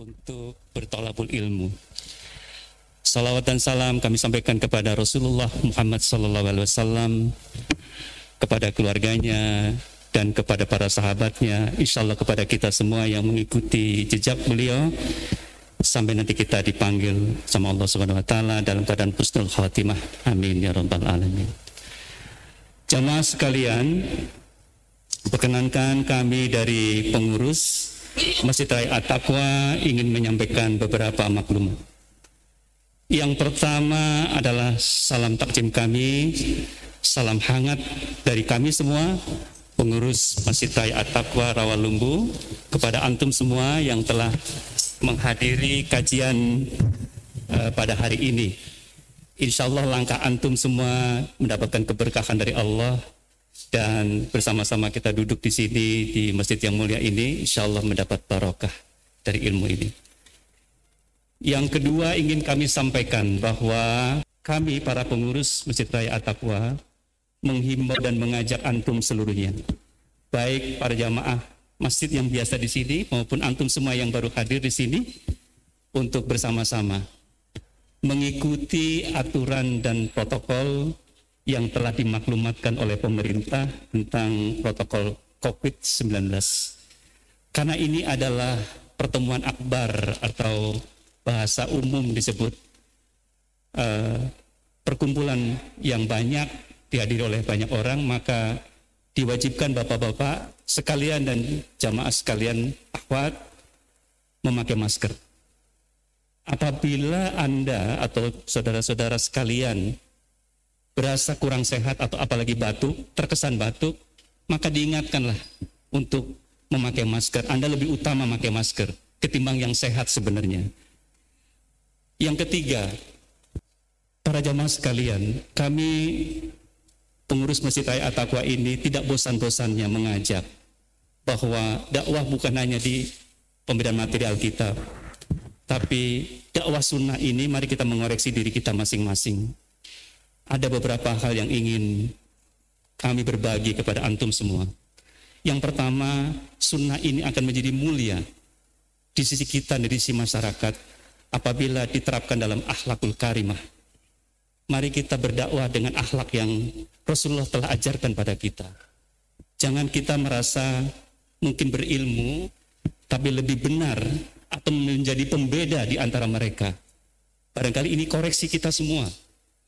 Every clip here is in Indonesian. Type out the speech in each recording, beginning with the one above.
untuk bertolabul ilmu. Salawat dan salam kami sampaikan kepada Rasulullah Muhammad Wasallam, kepada keluarganya dan kepada para sahabatnya, insya Allah kepada kita semua yang mengikuti jejak beliau sampai nanti kita dipanggil sama Allah Subhanahu Wa Taala dalam keadaan husnul khatimah. Amin ya rabbal alamin. Jamaah sekalian, perkenankan kami dari pengurus Masjid Raya At-Taqwa ingin menyampaikan beberapa maklumat. Yang pertama adalah salam takjim kami, salam hangat dari kami semua, pengurus Masjid Raya At-Taqwa Rawalumbu, kepada antum semua yang telah menghadiri kajian uh, pada hari ini. Insya Allah langkah antum semua mendapatkan keberkahan dari Allah dan bersama-sama kita duduk di sini di masjid yang mulia ini, insya Allah mendapat barokah dari ilmu ini. Yang kedua ingin kami sampaikan bahwa kami para pengurus Masjid Raya At-Taqwa menghimbau dan mengajak antum seluruhnya, baik para jamaah masjid yang biasa di sini maupun antum semua yang baru hadir di sini untuk bersama-sama mengikuti aturan dan protokol yang telah dimaklumatkan oleh pemerintah tentang protokol COVID-19. Karena ini adalah pertemuan akbar atau bahasa umum disebut uh, perkumpulan yang banyak dihadiri oleh banyak orang, maka diwajibkan bapak-bapak sekalian dan jamaah sekalian akhwat memakai masker. Apabila Anda atau saudara-saudara sekalian berasa kurang sehat atau apalagi batuk, terkesan batuk, maka diingatkanlah untuk memakai masker. Anda lebih utama memakai masker ketimbang yang sehat sebenarnya. Yang ketiga, para jamaah sekalian, kami pengurus Masjid Raya At-Taqwa ini tidak bosan-bosannya mengajak bahwa dakwah bukan hanya di pembedaan materi Alkitab, tapi dakwah sunnah ini mari kita mengoreksi diri kita masing-masing. Ada beberapa hal yang ingin kami berbagi kepada antum semua. Yang pertama, sunnah ini akan menjadi mulia di sisi kita, di sisi masyarakat, apabila diterapkan dalam akhlakul karimah. Mari kita berdakwah dengan akhlak yang Rasulullah telah ajarkan pada kita. Jangan kita merasa mungkin berilmu, tapi lebih benar atau menjadi pembeda di antara mereka. Barangkali ini koreksi kita semua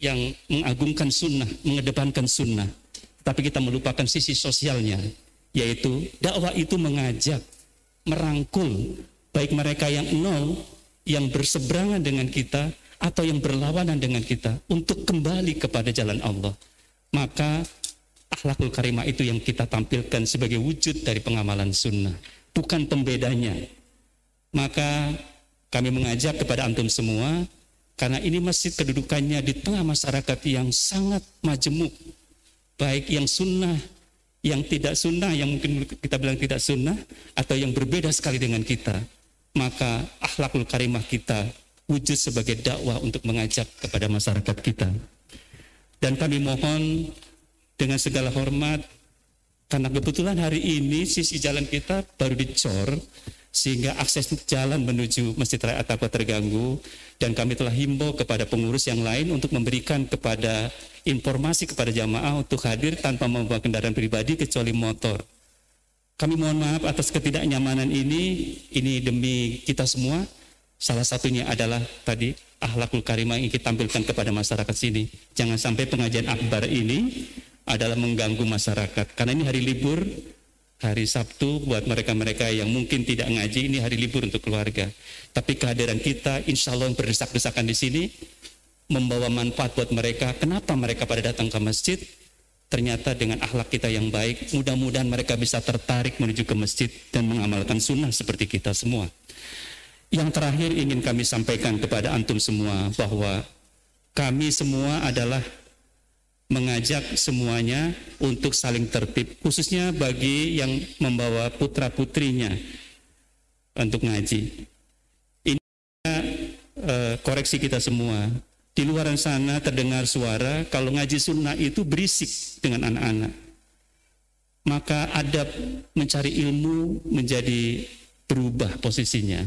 yang mengagungkan sunnah, mengedepankan sunnah. Tapi kita melupakan sisi sosialnya, yaitu dakwah itu mengajak, merangkul, baik mereka yang nol, yang berseberangan dengan kita, atau yang berlawanan dengan kita, untuk kembali kepada jalan Allah. Maka akhlakul karimah itu yang kita tampilkan sebagai wujud dari pengamalan sunnah, bukan pembedanya, maka kami mengajak kepada antum semua, karena ini masjid kedudukannya di tengah masyarakat yang sangat majemuk, baik yang sunnah, yang tidak sunnah, yang mungkin kita bilang tidak sunnah, atau yang berbeda sekali dengan kita. Maka akhlakul karimah kita wujud sebagai dakwah untuk mengajak kepada masyarakat kita. Dan kami mohon dengan segala hormat, karena kebetulan hari ini sisi jalan kita baru dicor, sehingga akses jalan menuju Masjid Raya At-Taqwa terganggu dan kami telah himbau kepada pengurus yang lain untuk memberikan kepada informasi kepada jamaah untuk hadir tanpa membawa kendaraan pribadi kecuali motor. Kami mohon maaf atas ketidaknyamanan ini, ini demi kita semua. Salah satunya adalah tadi ahlakul karimah yang kita tampilkan kepada masyarakat sini. Jangan sampai pengajian akbar ini adalah mengganggu masyarakat. Karena ini hari libur, hari Sabtu buat mereka-mereka yang mungkin tidak ngaji ini hari libur untuk keluarga. Tapi kehadiran kita insya Allah berdesak-desakan di sini membawa manfaat buat mereka. Kenapa mereka pada datang ke masjid? Ternyata dengan akhlak kita yang baik, mudah-mudahan mereka bisa tertarik menuju ke masjid dan mengamalkan sunnah seperti kita semua. Yang terakhir ingin kami sampaikan kepada antum semua bahwa kami semua adalah mengajak semuanya untuk saling tertib, khususnya bagi yang membawa putra putrinya untuk ngaji. Ini uh, koreksi kita semua. Di luar sana terdengar suara kalau ngaji sunnah itu berisik dengan anak-anak. Maka adab mencari ilmu menjadi berubah posisinya.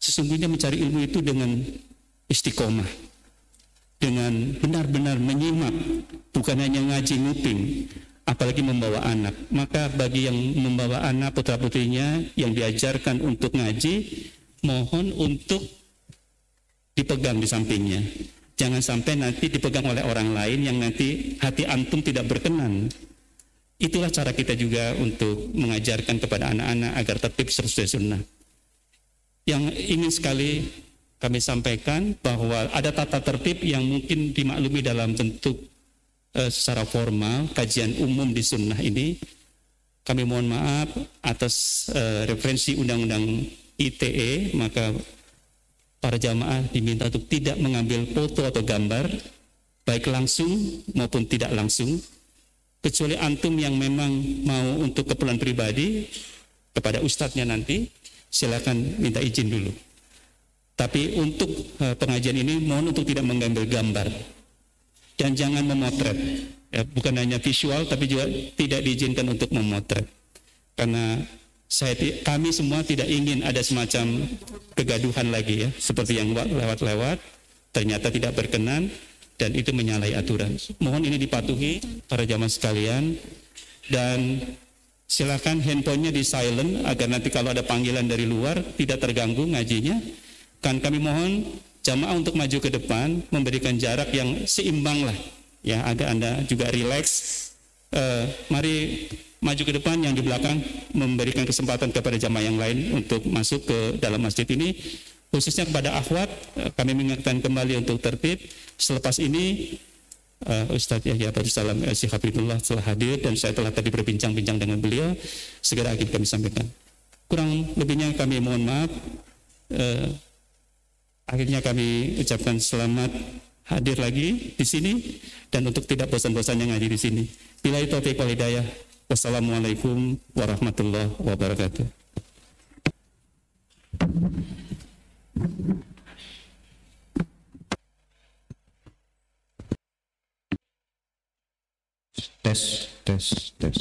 Sesungguhnya mencari ilmu itu dengan istiqomah. Dengan benar-benar menyimak, bukan hanya ngaji nguping, apalagi membawa anak. Maka bagi yang membawa anak putra-putrinya yang diajarkan untuk ngaji, mohon untuk dipegang di sampingnya. Jangan sampai nanti dipegang oleh orang lain yang nanti hati antum tidak berkenan. Itulah cara kita juga untuk mengajarkan kepada anak-anak agar tertib sesuai sunnah. Yang ingin sekali kami sampaikan bahwa ada tata tertib yang mungkin dimaklumi dalam bentuk uh, secara formal kajian umum di sunnah ini. Kami mohon maaf atas uh, referensi undang-undang ITE maka para jamaah diminta untuk tidak mengambil foto atau gambar baik langsung maupun tidak langsung kecuali antum yang memang mau untuk keperluan pribadi kepada ustadznya nanti silakan minta izin dulu tapi untuk uh, pengajian ini mohon untuk tidak mengambil gambar dan jangan memotret. Ya, bukan hanya visual tapi juga tidak diizinkan untuk memotret. Karena saya kami semua tidak ingin ada semacam kegaduhan lagi ya, seperti yang lewat-lewat ternyata tidak berkenan dan itu menyalahi aturan. Mohon ini dipatuhi para jamaah sekalian dan silakan handphonenya di silent agar nanti kalau ada panggilan dari luar tidak terganggu ngajinya kan kami mohon jamaah untuk maju ke depan, memberikan jarak yang seimbang lah, ya agar anda juga rileks. Uh, mari maju ke depan, yang di belakang memberikan kesempatan kepada jamaah yang lain untuk masuk ke dalam masjid ini. Khususnya kepada akhwat, uh, kami mengingatkan kembali untuk tertib. Selepas ini uh, Ustadz Yahya Salam uh, Habibullah telah hadir dan saya telah tadi berbincang-bincang dengan beliau. Segera akan kami sampaikan. Kurang lebihnya kami mohon maaf. Uh, Akhirnya kami ucapkan selamat hadir lagi di sini dan untuk tidak bosan-bosan yang hadir di sini. Bila itu taufiq wal hidayah. Wassalamualaikum warahmatullahi wabarakatuh. Tes, tes, tes.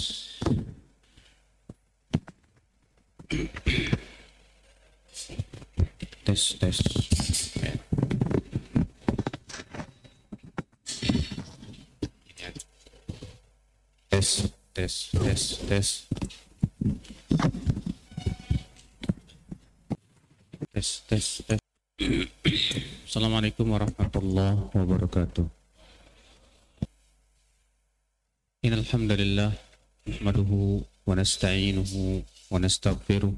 Tes tes. Tes tes tes tes. Tes tes tes. Assalamualaikum warahmatullahi wabarakatuh. Innal hamdalillah nahmaduhu wa nasta'inuhu wa nastaghfiruh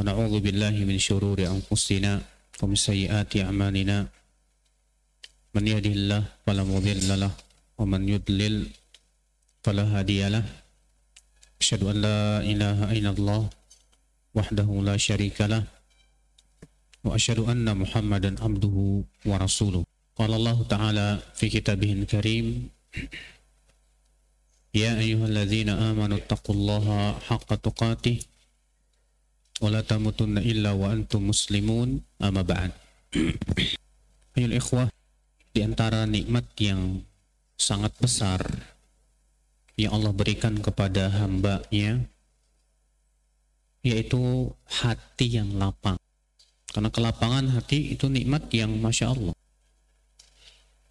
ونعوذ بالله من شرور أنفسنا ومن سيئات أعمالنا من يهده الله فلا مضل له ومن يضلل فلا هادي له أشهد أن لا إله إلا الله وحده لا شريك له وأشهد أن محمدا عبده ورسوله قال الله تعالى في كتابه الكريم يا أيها الذين آمنوا اتقوا الله حق تقاته tamutunna illa wa antum muslimun amma ba'd. Ayol ikhwah di antara nikmat yang sangat besar yang Allah berikan kepada hambanya yaitu hati yang lapang. Karena kelapangan hati itu nikmat yang Masya Allah.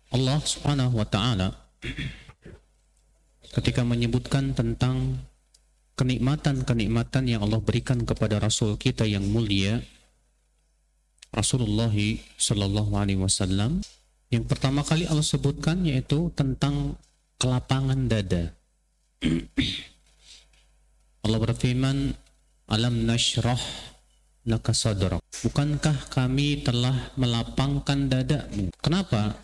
Allah subhanahu wa ta'ala ketika menyebutkan tentang kenikmatan-kenikmatan yang Allah berikan kepada Rasul kita yang mulia Rasulullah Sallallahu Alaihi Wasallam. Yang pertama kali Allah sebutkan yaitu tentang kelapangan dada. Allah berfirman alam nashrah bukankah kami telah melapangkan dadamu? Kenapa?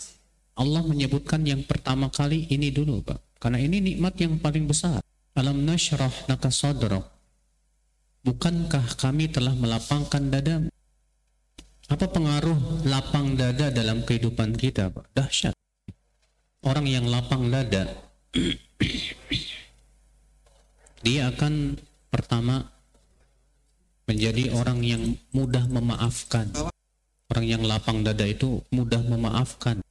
Allah menyebutkan yang pertama kali ini dulu Pak. Karena ini nikmat yang paling besar Alam nashrah laka sadrak. Bukankah kami telah melapangkan dadamu? Apa pengaruh lapang dada dalam kehidupan kita, Pak? Dahsyat. Orang yang lapang dada dia akan pertama menjadi orang yang mudah memaafkan. Orang yang lapang dada itu mudah memaafkan.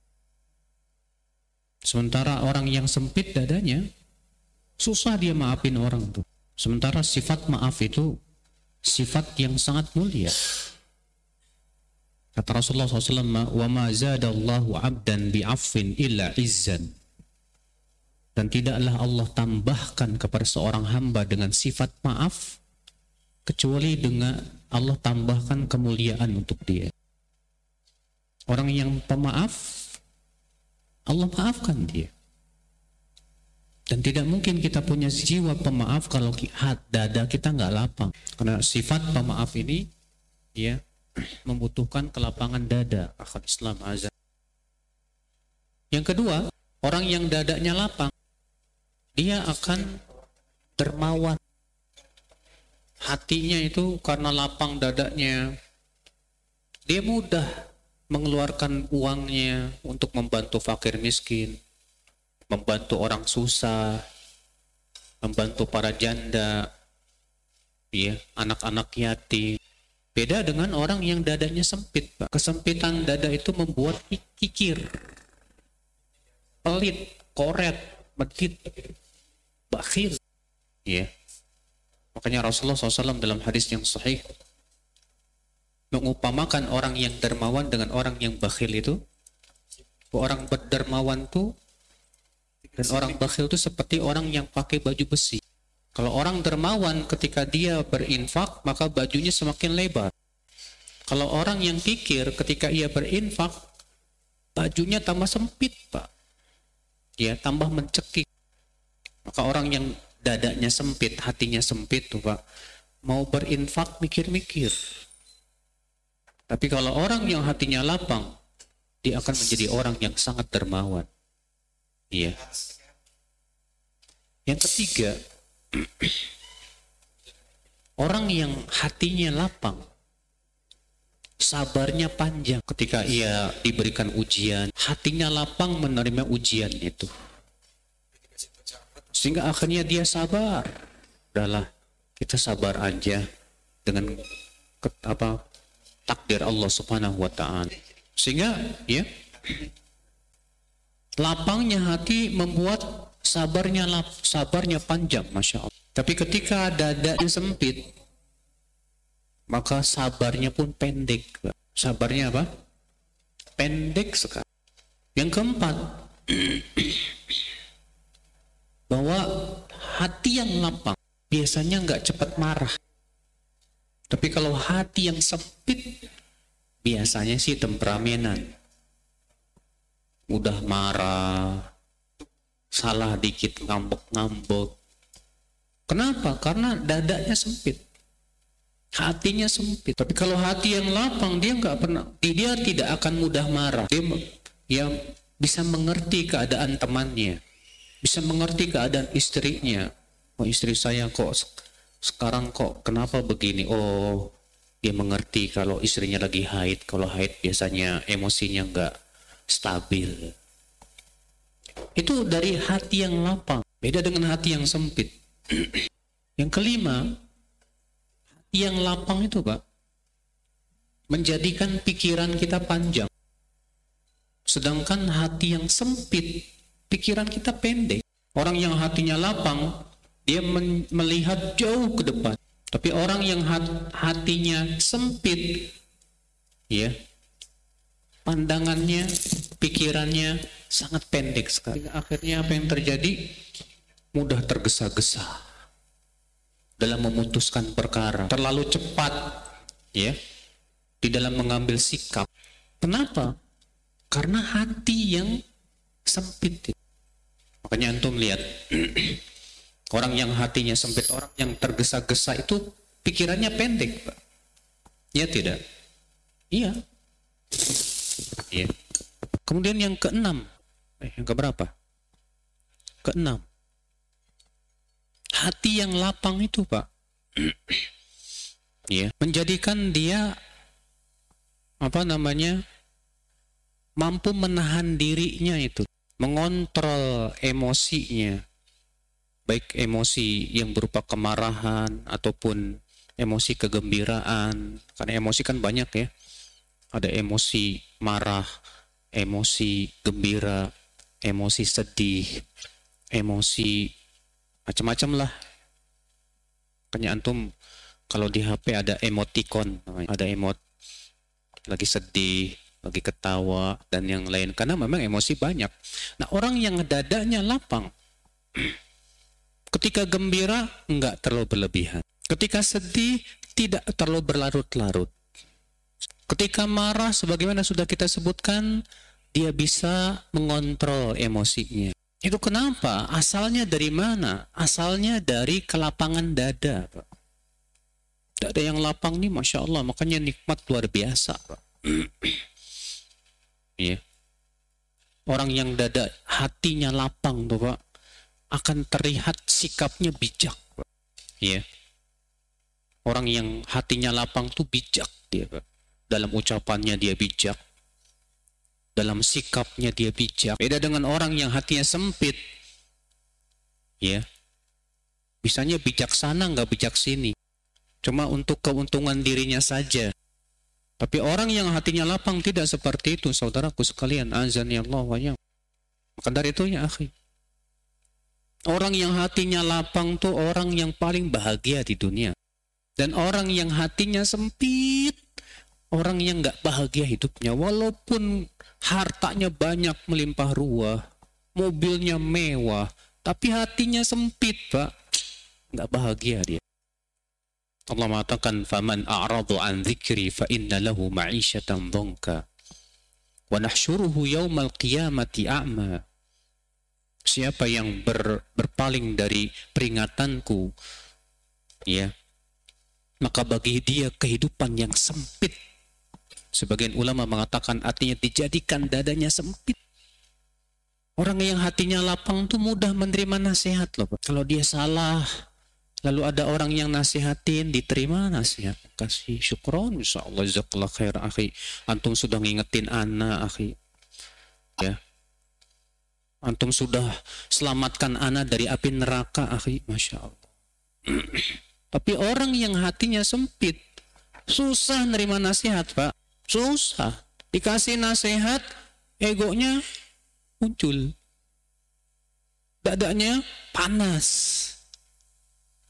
Sementara orang yang sempit dadanya Susah dia maafin orang tuh. Sementara sifat maaf itu sifat yang sangat mulia. Kata Rasulullah SAW, "Wa ma zadallahu 'abdan bi'affin illa izzan." Dan tidaklah Allah tambahkan kepada seorang hamba dengan sifat maaf kecuali dengan Allah tambahkan kemuliaan untuk dia. Orang yang pemaaf, Allah maafkan dia. Dan tidak mungkin kita punya jiwa pemaaf kalau dada kita nggak lapang. Karena sifat pemaaf ini ya membutuhkan kelapangan dada. Akal Islam azan. Yang kedua, orang yang dadanya lapang, dia akan dermawan. Hatinya itu karena lapang dadanya, dia mudah mengeluarkan uangnya untuk membantu fakir miskin, membantu orang susah, membantu para janda, ya, anak-anak yatim. Beda dengan orang yang dadanya sempit, Pak. Kesempitan dada itu membuat kikir, pelit, koret, medit, bakhil. Ya. Makanya Rasulullah SAW dalam hadis yang sahih mengupamakan orang yang dermawan dengan orang yang bakhil itu. Orang berdermawan itu dan orang bakhil itu seperti orang yang pakai baju besi. Kalau orang dermawan ketika dia berinfak, maka bajunya semakin lebar. Kalau orang yang kikir ketika ia berinfak, bajunya tambah sempit, Pak. Ya, tambah mencekik. Maka orang yang dadanya sempit, hatinya sempit tuh, Pak. Mau berinfak mikir-mikir. Tapi kalau orang yang hatinya lapang, dia akan menjadi orang yang sangat dermawan. Iya. Yang ketiga, Orang yang hatinya lapang, sabarnya panjang ketika ia diberikan ujian, hatinya lapang menerima ujian itu. Sehingga akhirnya dia sabar. Udahlah, kita sabar aja dengan apa takdir Allah Subhanahu wa taala. Sehingga ya lapangnya hati membuat sabarnya lap, sabarnya panjang, masya Allah. Tapi ketika dadanya sempit, maka sabarnya pun pendek. Sabarnya apa? Pendek sekali. Yang keempat, bahwa hati yang lapang biasanya nggak cepat marah. Tapi kalau hati yang sempit, biasanya sih temperamenan. Mudah marah, salah dikit ngambek-ngambek. Kenapa? Karena dadanya sempit. Hatinya sempit. Tapi kalau hati yang lapang, dia nggak pernah, dia tidak akan mudah marah. Dia yang bisa mengerti keadaan temannya, bisa mengerti keadaan istrinya. Oh istri saya kok sekarang kok kenapa begini? Oh dia mengerti kalau istrinya lagi haid. Kalau haid biasanya emosinya nggak stabil. Itu dari hati yang lapang. Beda dengan hati yang sempit. yang kelima, hati yang lapang itu Pak, menjadikan pikiran kita panjang. Sedangkan hati yang sempit, pikiran kita pendek. Orang yang hatinya lapang, dia melihat jauh ke depan. Tapi orang yang hatinya sempit, ya, pandangannya, pikirannya sangat pendek sekali. Akhirnya apa yang terjadi? Mudah tergesa-gesa dalam memutuskan perkara. Terlalu cepat ya di dalam mengambil sikap. Kenapa? Karena hati yang sempit. Makanya antum lihat orang yang hatinya sempit, orang yang tergesa-gesa itu pikirannya pendek, Pak. Ya tidak? Iya. Iya. Kemudian yang keenam, eh, yang keberapa? Keenam. Hati yang lapang itu, Pak. ya, menjadikan dia apa namanya? mampu menahan dirinya itu, mengontrol emosinya. Baik emosi yang berupa kemarahan ataupun emosi kegembiraan. Karena emosi kan banyak ya ada emosi marah, emosi gembira, emosi sedih, emosi macam-macam lah. Kayaknya antum kalau di HP ada emoticon, ada emot lagi sedih, lagi ketawa dan yang lain karena memang emosi banyak. Nah, orang yang dadanya lapang ketika gembira enggak terlalu berlebihan. Ketika sedih tidak terlalu berlarut-larut. Ketika marah sebagaimana sudah kita sebutkan dia bisa mengontrol emosinya. Itu kenapa? Asalnya dari mana? Asalnya dari kelapangan dada. Pak. Dada yang lapang nih Masya Allah, makanya nikmat luar biasa. Pak. ya. Orang yang dada hatinya lapang tuh Pak, akan terlihat sikapnya bijak. Pak. Ya. Orang yang hatinya lapang tuh bijak dia Pak. Dalam ucapannya dia bijak, dalam sikapnya dia bijak. Beda dengan orang yang hatinya sempit. Ya. Bisanya bijaksana nggak bijak sini. Cuma untuk keuntungan dirinya saja. Tapi orang yang hatinya lapang tidak seperti itu, saudaraku sekalian. Azan ya Allah wa Maka dari itu ya akhi. Orang yang hatinya lapang tuh orang yang paling bahagia di dunia. Dan orang yang hatinya sempit, orang yang nggak bahagia hidupnya. Walaupun hartanya banyak melimpah ruah, mobilnya mewah, tapi hatinya sempit, Pak. Nggak bahagia dia. Allah mengatakan, "Faman a'radu an dzikri fa inna lahu ma'isyatan dhanka wa nahsyuruhu yaumal qiyamati a'ma." Siapa yang ber, berpaling dari peringatanku, ya, maka bagi dia kehidupan yang sempit Sebagian ulama mengatakan artinya dijadikan dadanya sempit. Orang yang hatinya lapang tuh mudah menerima nasihat loh. Kalau dia salah, lalu ada orang yang nasihatin, diterima nasihat. Kasih syukron, insya Allah, jazakallah khair, akhi. Antum sudah ngingetin anak, akhi. Ya. Antum sudah selamatkan anak dari api neraka, akhi. Masya Allah. Tapi orang yang hatinya sempit, susah nerima nasihat, Pak. Susah. Dikasih nasihat, egonya muncul. Dadanya panas.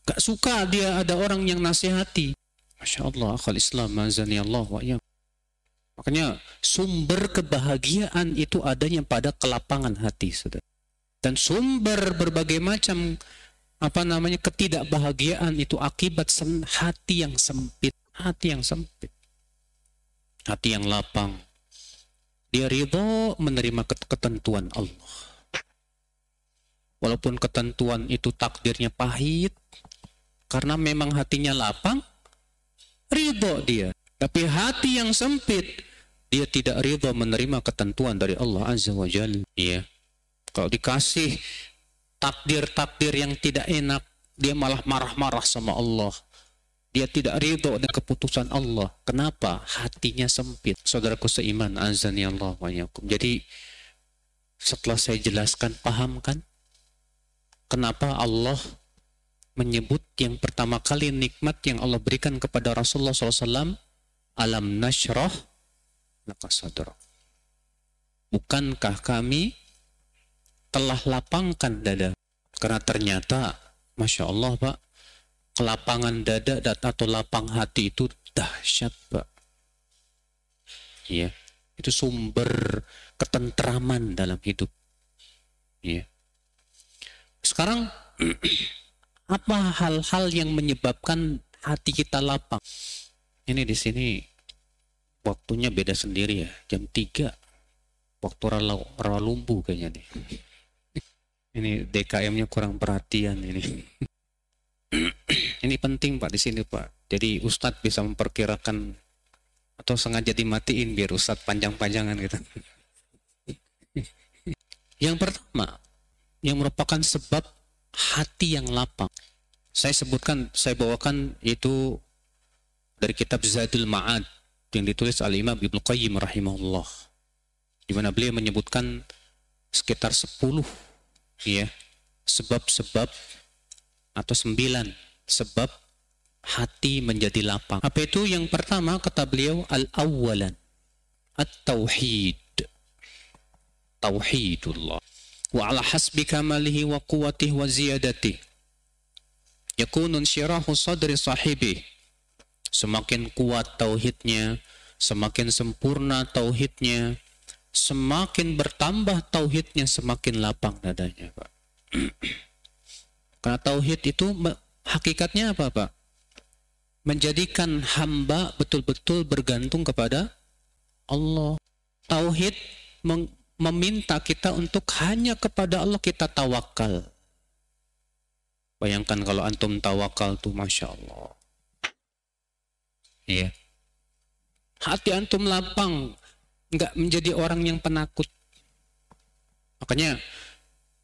Gak suka dia ada orang yang nasihati. Masya Allah, akal Islam, mazani Allah wa ya. Makanya sumber kebahagiaan itu adanya pada kelapangan hati, saudara. Dan sumber berbagai macam apa namanya ketidakbahagiaan itu akibat hati yang sempit, hati yang sempit hati yang lapang. Dia ridho menerima ketentuan Allah. Walaupun ketentuan itu takdirnya pahit, karena memang hatinya lapang, ridho dia. Tapi hati yang sempit, dia tidak ridho menerima ketentuan dari Allah Azza wa Jalla. Ya. Kalau dikasih takdir-takdir yang tidak enak, dia malah marah-marah sama Allah. Dia tidak ridho dengan keputusan Allah. Kenapa? Hatinya sempit. Saudaraku seiman, azani Allah Jadi, setelah saya jelaskan, paham kan? Kenapa Allah menyebut yang pertama kali nikmat yang Allah berikan kepada Rasulullah SAW, alam nashrah laka. Bukankah kami telah lapangkan dada? Karena ternyata, Masya Allah Pak, kelapangan dada atau lapang hati itu dahsyat, Pak. Ya, itu sumber ketentraman dalam hidup. Ya. Sekarang apa hal-hal yang menyebabkan hati kita lapang? Ini di sini waktunya beda sendiri ya, jam 3. Waktu Rawalumbu kayaknya nih. Ini DKM-nya kurang perhatian ini. Ini penting Pak di sini Pak. Jadi Ustadz bisa memperkirakan atau sengaja dimatiin biar Ustadz panjang-panjangan gitu. yang pertama, yang merupakan sebab hati yang lapang. Saya sebutkan, saya bawakan itu dari kitab Zadul Ma'ad yang ditulis oleh Imam Ibnu Qayyim rahimahullah. Di mana beliau menyebutkan sekitar 10 ya sebab-sebab atau sembilan sebab hati menjadi lapang. Apa itu? Yang pertama kata beliau al-awwalan at-tauhid. Tauhidullah. Wa ala hasbi kamalihi wa quwwatihi wa ziyadatihi yakunu insyirahu sadri sahibi semakin kuat tauhidnya, semakin sempurna tauhidnya, semakin bertambah tauhidnya, semakin lapang dadanya, Pak. Karena tauhid itu hakikatnya apa, Pak? Menjadikan hamba betul-betul bergantung kepada Allah. Tauhid meminta kita untuk hanya kepada Allah kita tawakal. Bayangkan kalau antum tawakal tuh Masya Allah. Iya. Hati antum lapang, nggak menjadi orang yang penakut. Makanya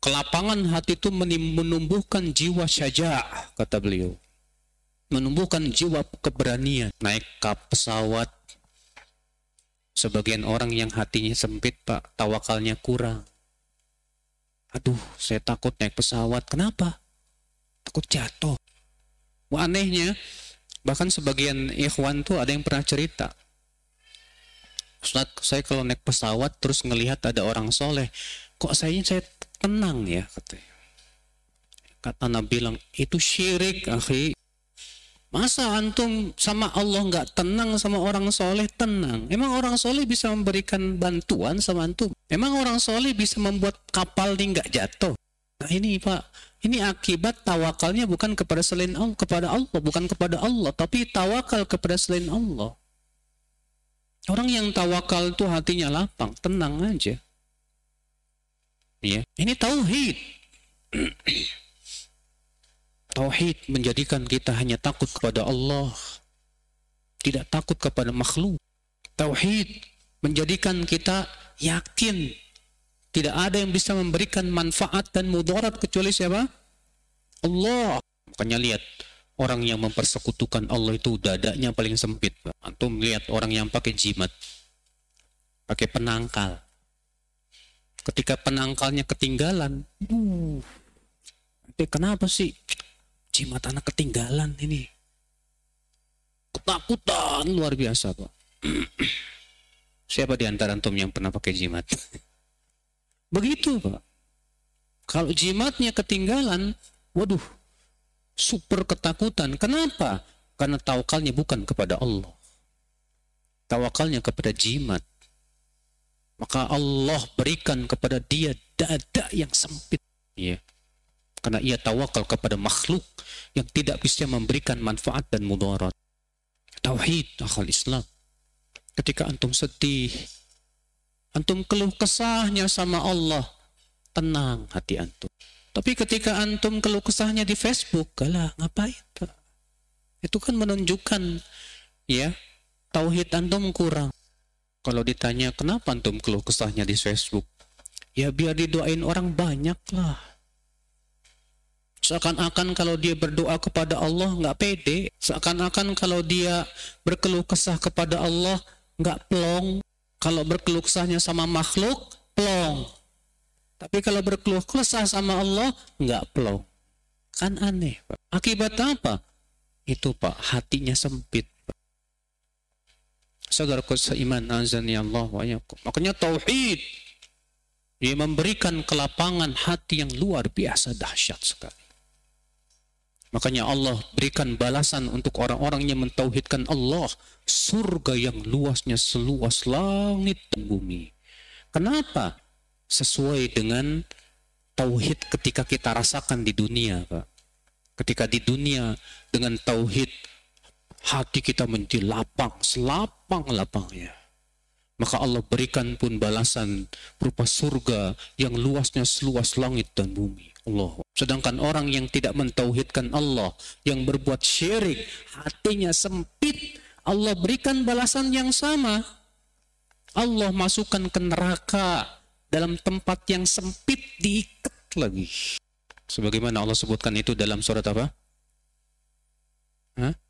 kelapangan hati itu menumbuhkan jiwa saja, kata beliau. Menumbuhkan jiwa keberanian. Naik ke pesawat, sebagian orang yang hatinya sempit, Pak, tawakalnya kurang. Aduh, saya takut naik pesawat. Kenapa? Takut jatuh. Wah, anehnya, bahkan sebagian ikhwan tuh ada yang pernah cerita. Ustaz, saya kalau naik pesawat terus ngelihat ada orang soleh, kok saya saya tenang ya katanya. Kata Nabi bilang, itu syirik, akhi. Masa antum sama Allah nggak tenang sama orang soleh tenang? Emang orang soleh bisa memberikan bantuan sama antum? Emang orang soleh bisa membuat kapal ini nggak jatuh? Nah ini pak, ini akibat tawakalnya bukan kepada selain Allah, kepada Allah, bukan kepada Allah, tapi tawakal kepada selain Allah. Orang yang tawakal itu hatinya lapang, tenang aja. Ya, ini tauhid. tauhid menjadikan kita hanya takut kepada Allah, tidak takut kepada makhluk. Tauhid menjadikan kita yakin tidak ada yang bisa memberikan manfaat dan mudarat kecuali siapa? Allah. Makanya lihat orang yang mempersekutukan Allah itu dadanya paling sempit. Antum lihat orang yang pakai jimat, pakai penangkal. Ketika penangkalnya ketinggalan, uh, kenapa sih jimat anak ketinggalan ini? Ketakutan luar biasa, Pak. Siapa di antara antum yang pernah pakai jimat? Begitu Pak. Kalau jimatnya ketinggalan, waduh, super ketakutan. Kenapa? Karena tawakalnya bukan kepada Allah. Tawakalnya kepada jimat. Maka Allah berikan kepada dia dada yang sempit. Ya. Karena ia tawakal kepada makhluk yang tidak bisa memberikan manfaat dan mudarat. Tauhid akal Islam. Ketika antum sedih, Antum keluh kesahnya sama Allah. Tenang hati antum. Tapi ketika antum keluh kesahnya di Facebook, kalah ngapain? Itu kan menunjukkan ya tauhid antum kurang. Kalau ditanya kenapa antum keluh kesahnya di Facebook, ya biar didoain orang banyak lah. Seakan-akan kalau dia berdoa kepada Allah nggak pede, seakan-akan kalau dia berkeluh kesah kepada Allah nggak plong, kalau berkeluh kesahnya sama makhluk, plong. Tapi kalau berkeluh kesah sama Allah, enggak plong. Kan aneh. Akibat apa? Itu, Pak, hatinya sempit. Saudaraku seiman azani Allah wa Makanya tauhid dia memberikan kelapangan hati yang luar biasa dahsyat sekali. Makanya Allah berikan balasan untuk orang-orang yang mentauhidkan Allah. Surga yang luasnya seluas langit dan bumi. Kenapa? Sesuai dengan tauhid ketika kita rasakan di dunia, Pak. Ketika di dunia dengan tauhid hati kita menjadi lapang, selapang-lapangnya. Maka Allah berikan pun balasan berupa surga yang luasnya seluas langit dan bumi. Allah. Sedangkan orang yang tidak mentauhidkan Allah, yang berbuat syirik, hatinya sempit, Allah berikan balasan yang sama. Allah masukkan ke neraka dalam tempat yang sempit diikat lagi. Sebagaimana Allah sebutkan itu dalam surat apa? Al-Humazah.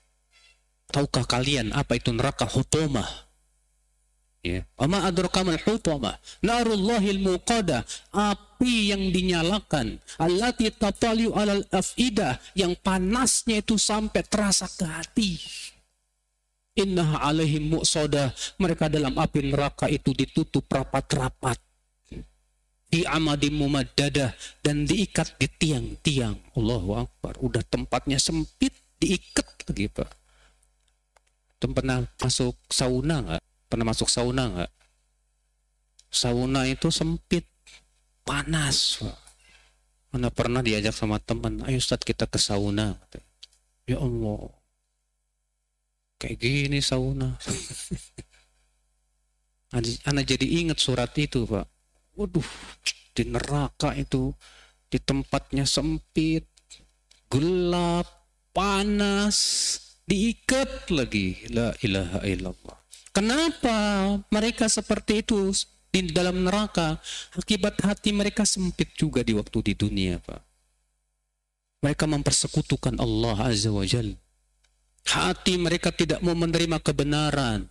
Tahukah kalian apa itu neraka hutomah? Ya. Ama adrakamal hutamah. Narullahil muqada. Api yang dinyalakan. Allati tataliu alal afidah. Yang panasnya itu sampai terasa ke hati. Inna alaihim mu'soda. Mereka dalam api neraka itu ditutup rapat-rapat. Di amadi mumaddadah. Dan diikat di tiang-tiang. Allahu Akbar. Udah tempatnya sempit. Diikat lagi Pak. Pernah masuk sauna nggak? Pernah masuk sauna nggak? Sauna itu sempit, panas. Mana pernah diajak sama teman, ayo Ustaz kita ke sauna. Ya Allah, kayak gini sauna. Anak jadi ingat surat itu Pak. Waduh, di neraka itu, di tempatnya sempit, gelap, panas, diikat lagi. La ilaha illallah. Kenapa mereka seperti itu di dalam neraka? Akibat hati mereka sempit juga di waktu di dunia, Pak. Mereka mempersekutukan Allah Azza wa Jal. Hati mereka tidak mau menerima kebenaran.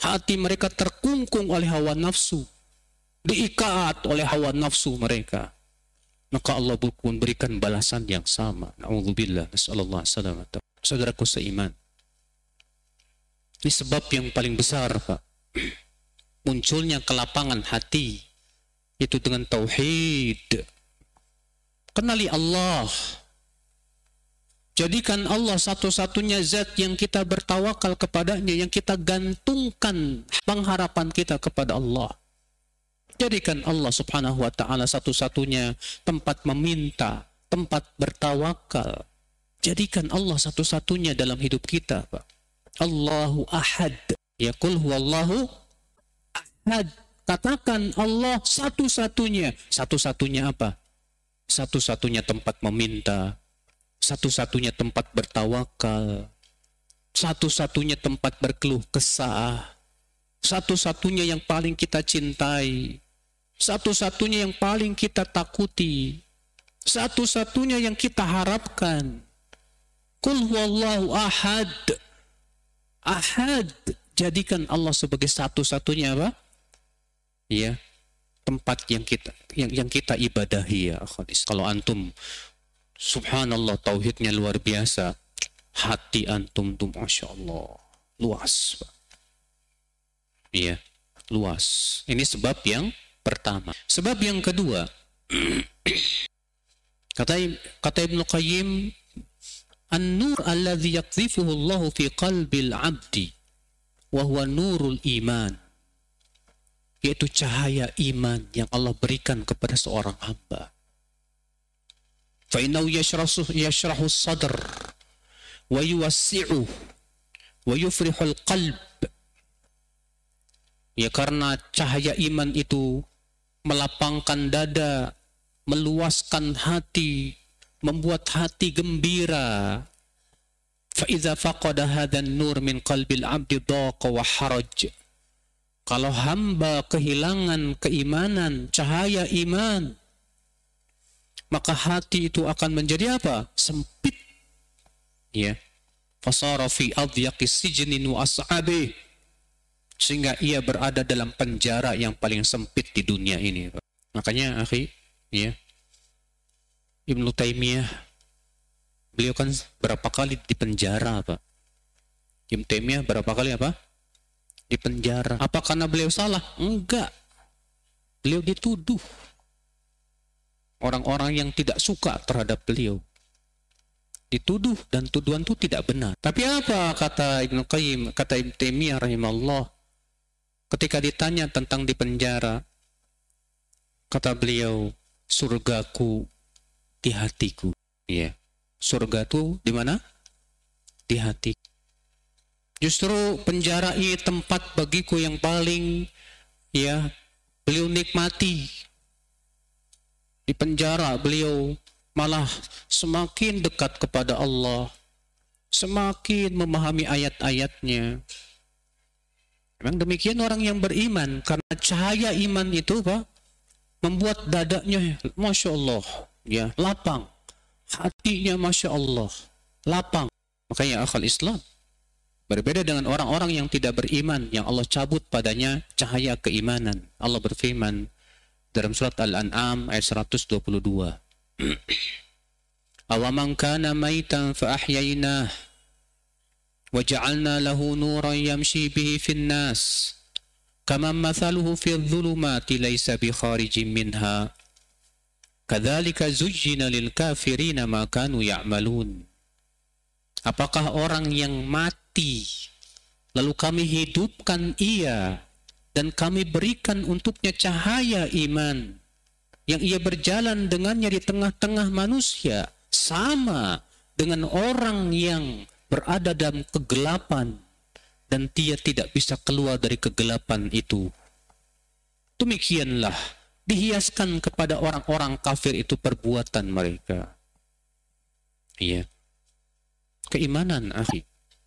Hati mereka terkungkung oleh hawa nafsu. Diikat oleh hawa nafsu mereka. Maka Allah pun berikan balasan yang sama. Na'udzubillah. Nasallallahu alaihi Saudaraku seiman. Ini sebab yang paling besar, Pak. Munculnya kelapangan hati itu dengan tauhid. Kenali Allah. Jadikan Allah satu-satunya zat yang kita bertawakal kepadanya, yang kita gantungkan pengharapan kita kepada Allah. Jadikan Allah subhanahu wa ta'ala satu-satunya tempat meminta, tempat bertawakal. Jadikan Allah satu-satunya dalam hidup kita, Pak. Allahu ahad. Ya kul huwallahu ahad. Katakan Allah satu-satunya. Satu-satunya apa? Satu-satunya tempat meminta. Satu-satunya tempat bertawakal. Satu-satunya tempat berkeluh kesah. Satu-satunya yang paling kita cintai. Satu-satunya yang paling kita takuti. Satu-satunya yang kita harapkan. Kul huwallahu ahad. Ahad. Jadikan Allah sebagai satu-satunya apa? Ya, tempat yang kita yang, yang kita ibadahi ya akhadis. Kalau antum subhanallah tauhidnya luar biasa, hati antum tuh masya Allah luas. Iya, luas. Ini sebab yang pertama. Sebab yang kedua, kata kata Ibnu Qayyim An-nur alladhi yakzifuhu Allah fi qalbil abdi wa huwa nurul iman yaitu cahaya iman yang Allah berikan kepada seorang hamba. Fa innahu yashrahu yashrahu sadr wa yuwassi'u wa yufrihul qalb. Ya karena cahaya iman itu melapangkan dada, meluaskan hati, membuat hati gembira. Faiza faqada hadzan nur min qalbil abdi dhaqa wa haraj. Kalau hamba kehilangan keimanan, cahaya iman, maka hati itu akan menjadi apa? Sempit. Ya. Fasara fi adyaqi sijnin wa as'abi. Sehingga ia berada dalam penjara yang paling sempit di dunia ini. Makanya, akhi, ya, Ibnu Taimiyah beliau kan berapa kali di penjara Pak? Ibnu Taimiyah berapa kali apa? Di penjara. Apa karena beliau salah? Enggak. Beliau dituduh. Orang-orang yang tidak suka terhadap beliau. Dituduh dan tuduhan itu tidak benar. Tapi apa kata Ibnu Qayyim kata Ibnu Taimiyah rahimahullah ketika ditanya tentang di penjara kata beliau surgaku di hatiku. Ya. Surga itu di mana? Di hati. Justru penjara ini tempat bagiku yang paling ya beliau nikmati. Di penjara beliau malah semakin dekat kepada Allah, semakin memahami ayat-ayatnya. Memang demikian orang yang beriman karena cahaya iman itu Pak membuat dadanya Masya Allah ya. Lapang. Hatinya masya Allah. Lapang. Makanya akal Islam Berbeda dengan orang-orang yang tidak beriman, yang Allah cabut padanya cahaya keimanan. Allah berfirman dalam surat Al-An'am ayat 122. Awaman kana maitan fa ahyaynah wa ja'alna lahu nuran yamshi bihi fin nas. Kama mathaluhu fi dhulumati laysa bi kharijin minha kadzalika zujjina lil kafirina ma kanu ya'malun Apakah orang yang mati lalu kami hidupkan ia dan kami berikan untuknya cahaya iman yang ia berjalan dengannya di tengah-tengah manusia sama dengan orang yang berada dalam kegelapan dan dia tidak bisa keluar dari kegelapan itu. Demikianlah dihiaskan kepada orang-orang kafir itu perbuatan mereka. Iya. Keimanan akhi.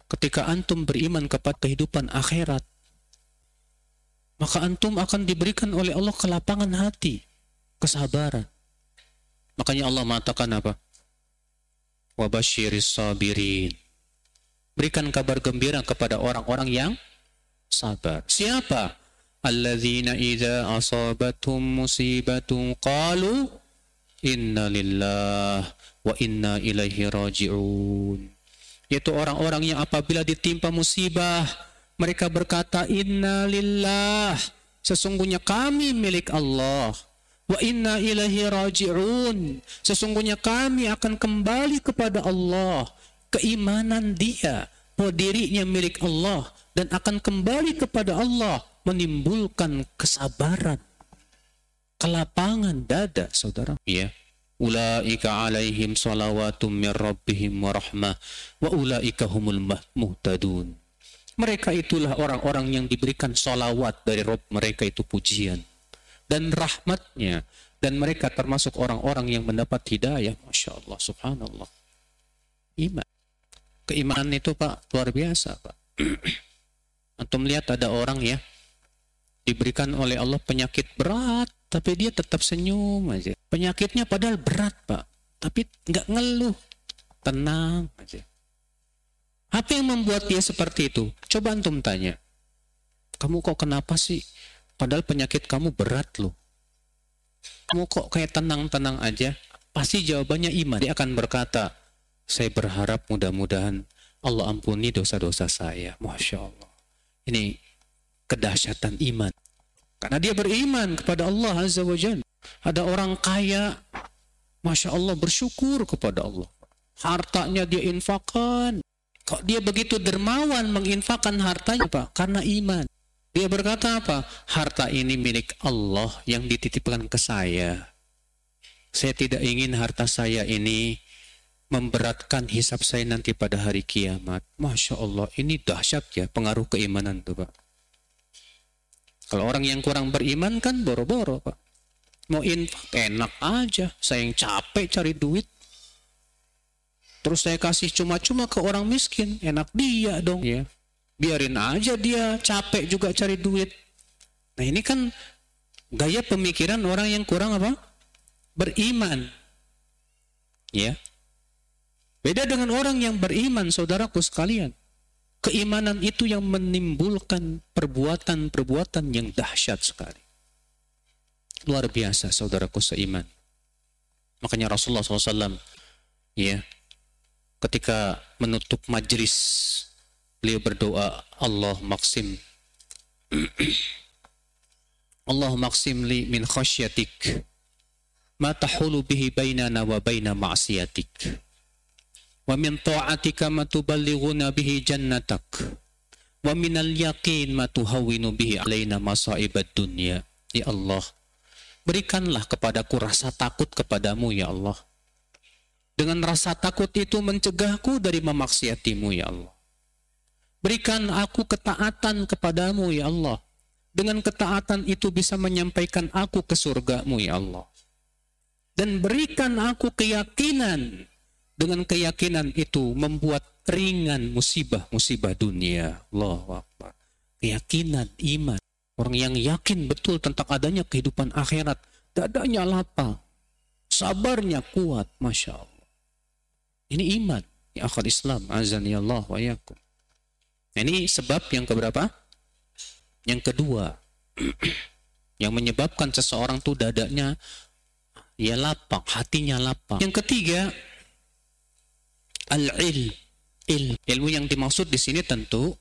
Ketika antum beriman kepada kehidupan akhirat maka antum akan diberikan oleh Allah kelapangan hati kesabaran. Makanya Allah mengatakan apa? Wabashiris sabirin. Berikan kabar gembira kepada orang-orang yang sabar. Siapa idza asabathum musibatun qalu inna lillah wa inna ilaihi raji'un yaitu orang-orang yang apabila ditimpa musibah mereka berkata inna lillah. Sesungguhnya kami milik Allah. Wa inna ilahi raji'un. Sesungguhnya kami akan kembali kepada Allah. Keimanan dia bahwa dirinya milik Allah dan akan kembali kepada Allah menimbulkan kesabaran kelapangan dada saudara. Ya ulaika alaihim salawatum min rabbihim wa rahmah wa ulaika humul muhtadun. Mereka itulah orang-orang yang diberikan salawat dari Rob mereka itu pujian dan rahmatnya. Dan mereka termasuk orang-orang yang mendapat hidayah Masya Allah subhanallah. Iman. Keimanan itu Pak luar biasa Pak. Antum lihat ada orang ya diberikan oleh Allah penyakit berat tapi dia tetap senyum aja. Penyakitnya padahal berat pak. Tapi nggak ngeluh. Tenang aja. Apa yang membuat dia seperti itu? Coba antum tanya. Kamu kok kenapa sih? Padahal penyakit kamu berat loh. Kamu kok kayak tenang-tenang aja? Pasti jawabannya iman. Dia akan berkata saya berharap mudah-mudahan Allah ampuni dosa-dosa saya. Masya Allah. Ini kedahsyatan iman. Karena dia beriman kepada Allah Azza wa Jalla. Ada orang kaya, Masya Allah bersyukur kepada Allah. Hartanya dia infakkan. Kok dia begitu dermawan menginfakkan hartanya Pak? Karena iman. Dia berkata apa? Harta ini milik Allah yang dititipkan ke saya. Saya tidak ingin harta saya ini memberatkan hisap saya nanti pada hari kiamat. Masya Allah, ini dahsyat ya pengaruh keimanan tuh Pak. Kalau orang yang kurang beriman kan boro-boro pak. Mau infak enak aja. Saya yang capek cari duit. Terus saya kasih cuma-cuma ke orang miskin. Enak dia dong ya. Biarin aja dia capek juga cari duit. Nah ini kan gaya pemikiran orang yang kurang apa? Beriman. Ya. Beda dengan orang yang beriman saudaraku sekalian. Keimanan itu yang menimbulkan perbuatan-perbuatan yang dahsyat sekali. Luar biasa saudaraku seiman. Makanya Rasulullah SAW ya ketika menutup majlis beliau berdoa Allah maksim Allah maksim li min khasyatik ma tahulu bihi bainana wa baina ma'siyatik wa min ta'atika ma tuballighuna bihi jannatak. Wa minal yaqin ma tuhawwinu bihi alaina masaibad dunya. Ya Allah berikanlah kepadaku rasa takut kepadamu ya Allah. Dengan rasa takut itu mencegahku dari memaksiatimu ya Allah. Berikan aku ketaatan kepadamu ya Allah. Dengan ketaatan itu bisa menyampaikan aku ke surgamu ya Allah. Dan berikan aku keyakinan dengan keyakinan itu membuat ringan musibah-musibah dunia. Allah Akbar. Keyakinan, iman. Orang yang yakin betul tentang adanya kehidupan akhirat. Dadanya lapang. Sabarnya kuat. Masya Allah. Ini iman. Ya akhir Islam. Azani Allah wa yakum. Nah, ini sebab yang keberapa? Yang kedua. yang menyebabkan seseorang tuh dadanya ya lapang, hatinya lapang. Yang ketiga, al-ilm. Il. Ilmu yang dimaksud di sini tentu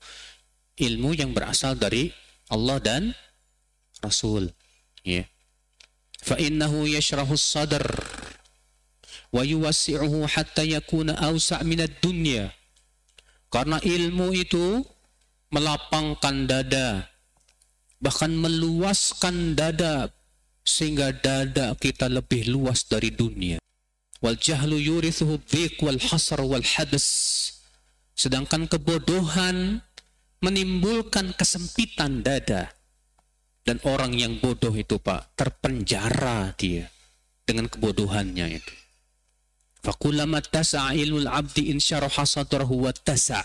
ilmu yang berasal dari Allah dan Rasul. Ya. Yashrahu sadr wa yuwassi'uhu hatta yakuna awsa' min ad-dunya. Karena ilmu itu melapangkan dada, bahkan meluaskan dada sehingga dada kita lebih luas dari dunia. Wal jahlu yurithuhu dhiq wal hasr wal hadas. Sedangkan kebodohan menimbulkan kesempitan dada. Dan orang yang bodoh itu Pak, terpenjara dia dengan kebodohannya itu. Fakulama tasa ilmul abdi insyaraha sadrahu wa tasa.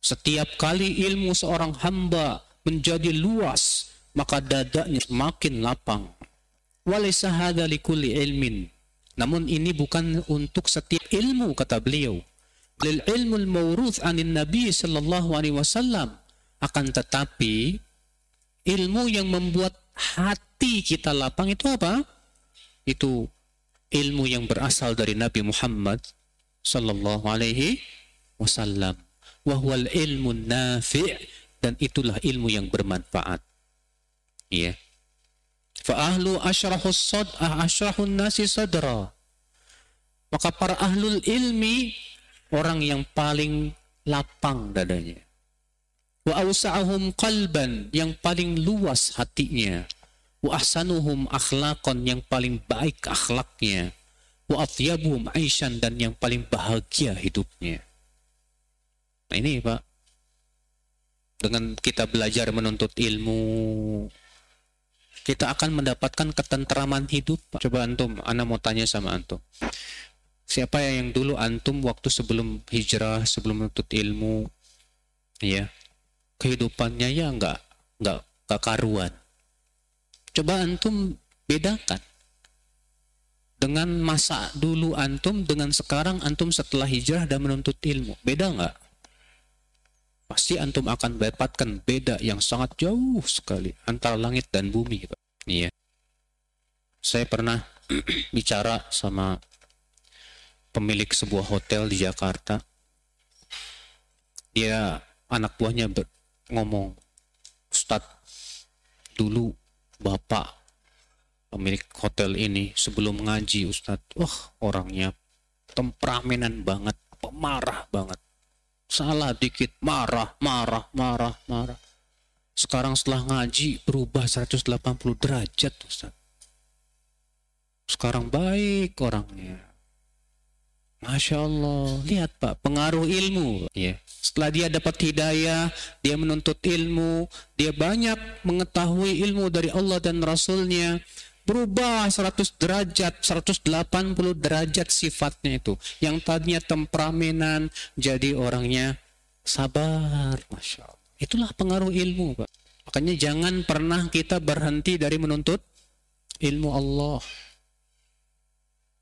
Setiap kali ilmu seorang hamba menjadi luas, maka dadanya semakin lapang. Walaysa hadha likulli ilmin. Namun ini bukan untuk setiap ilmu kata beliau. Lil ilmul mawruth anin nabi sallallahu alaihi wasallam. Akan tetapi ilmu yang membuat hati kita lapang itu apa? Itu ilmu yang berasal dari Nabi Muhammad sallallahu alaihi wasallam. Wahwal ilmu nafi' dan itulah ilmu yang bermanfaat. Ya fa ahlu asyrahus sad asyrahun nasi sadra maka para ahlul ilmi orang yang paling lapang dadanya. Wa awsa'ahum qalban yang paling luas hatinya. Wa ahsanuhum akhlaqan yang paling baik akhlaknya. Wa atyabuhum aishan dan yang paling bahagia hidupnya. Nah ini Pak. Dengan kita belajar menuntut ilmu, kita akan mendapatkan ketenteraman hidup. Coba antum, Ana mau tanya sama antum. Siapa yang dulu antum waktu sebelum hijrah sebelum menuntut ilmu ya kehidupannya ya nggak nggak nggak karuan? Coba antum bedakan dengan masa dulu antum dengan sekarang antum setelah hijrah dan menuntut ilmu. Beda nggak pasti antum akan mendapatkan beda yang sangat jauh sekali antara langit dan bumi iya. Saya pernah bicara sama pemilik sebuah hotel di Jakarta. Dia anak buahnya ber, ngomong Ustadz dulu bapak pemilik hotel ini sebelum ngaji Ustadz wah orangnya temperamenan banget pemarah banget salah dikit. Marah marah marah marah. Sekarang setelah ngaji berubah 180 derajat Ustadz sekarang baik orangnya. Masya Allah, lihat Pak, pengaruh ilmu. Ya. Setelah dia dapat hidayah, dia menuntut ilmu, dia banyak mengetahui ilmu dari Allah dan Rasulnya, berubah 100 derajat, 180 derajat sifatnya itu. Yang tadinya temperamenan, jadi orangnya sabar. Masya Allah. Itulah pengaruh ilmu Pak. Makanya jangan pernah kita berhenti dari menuntut ilmu Allah.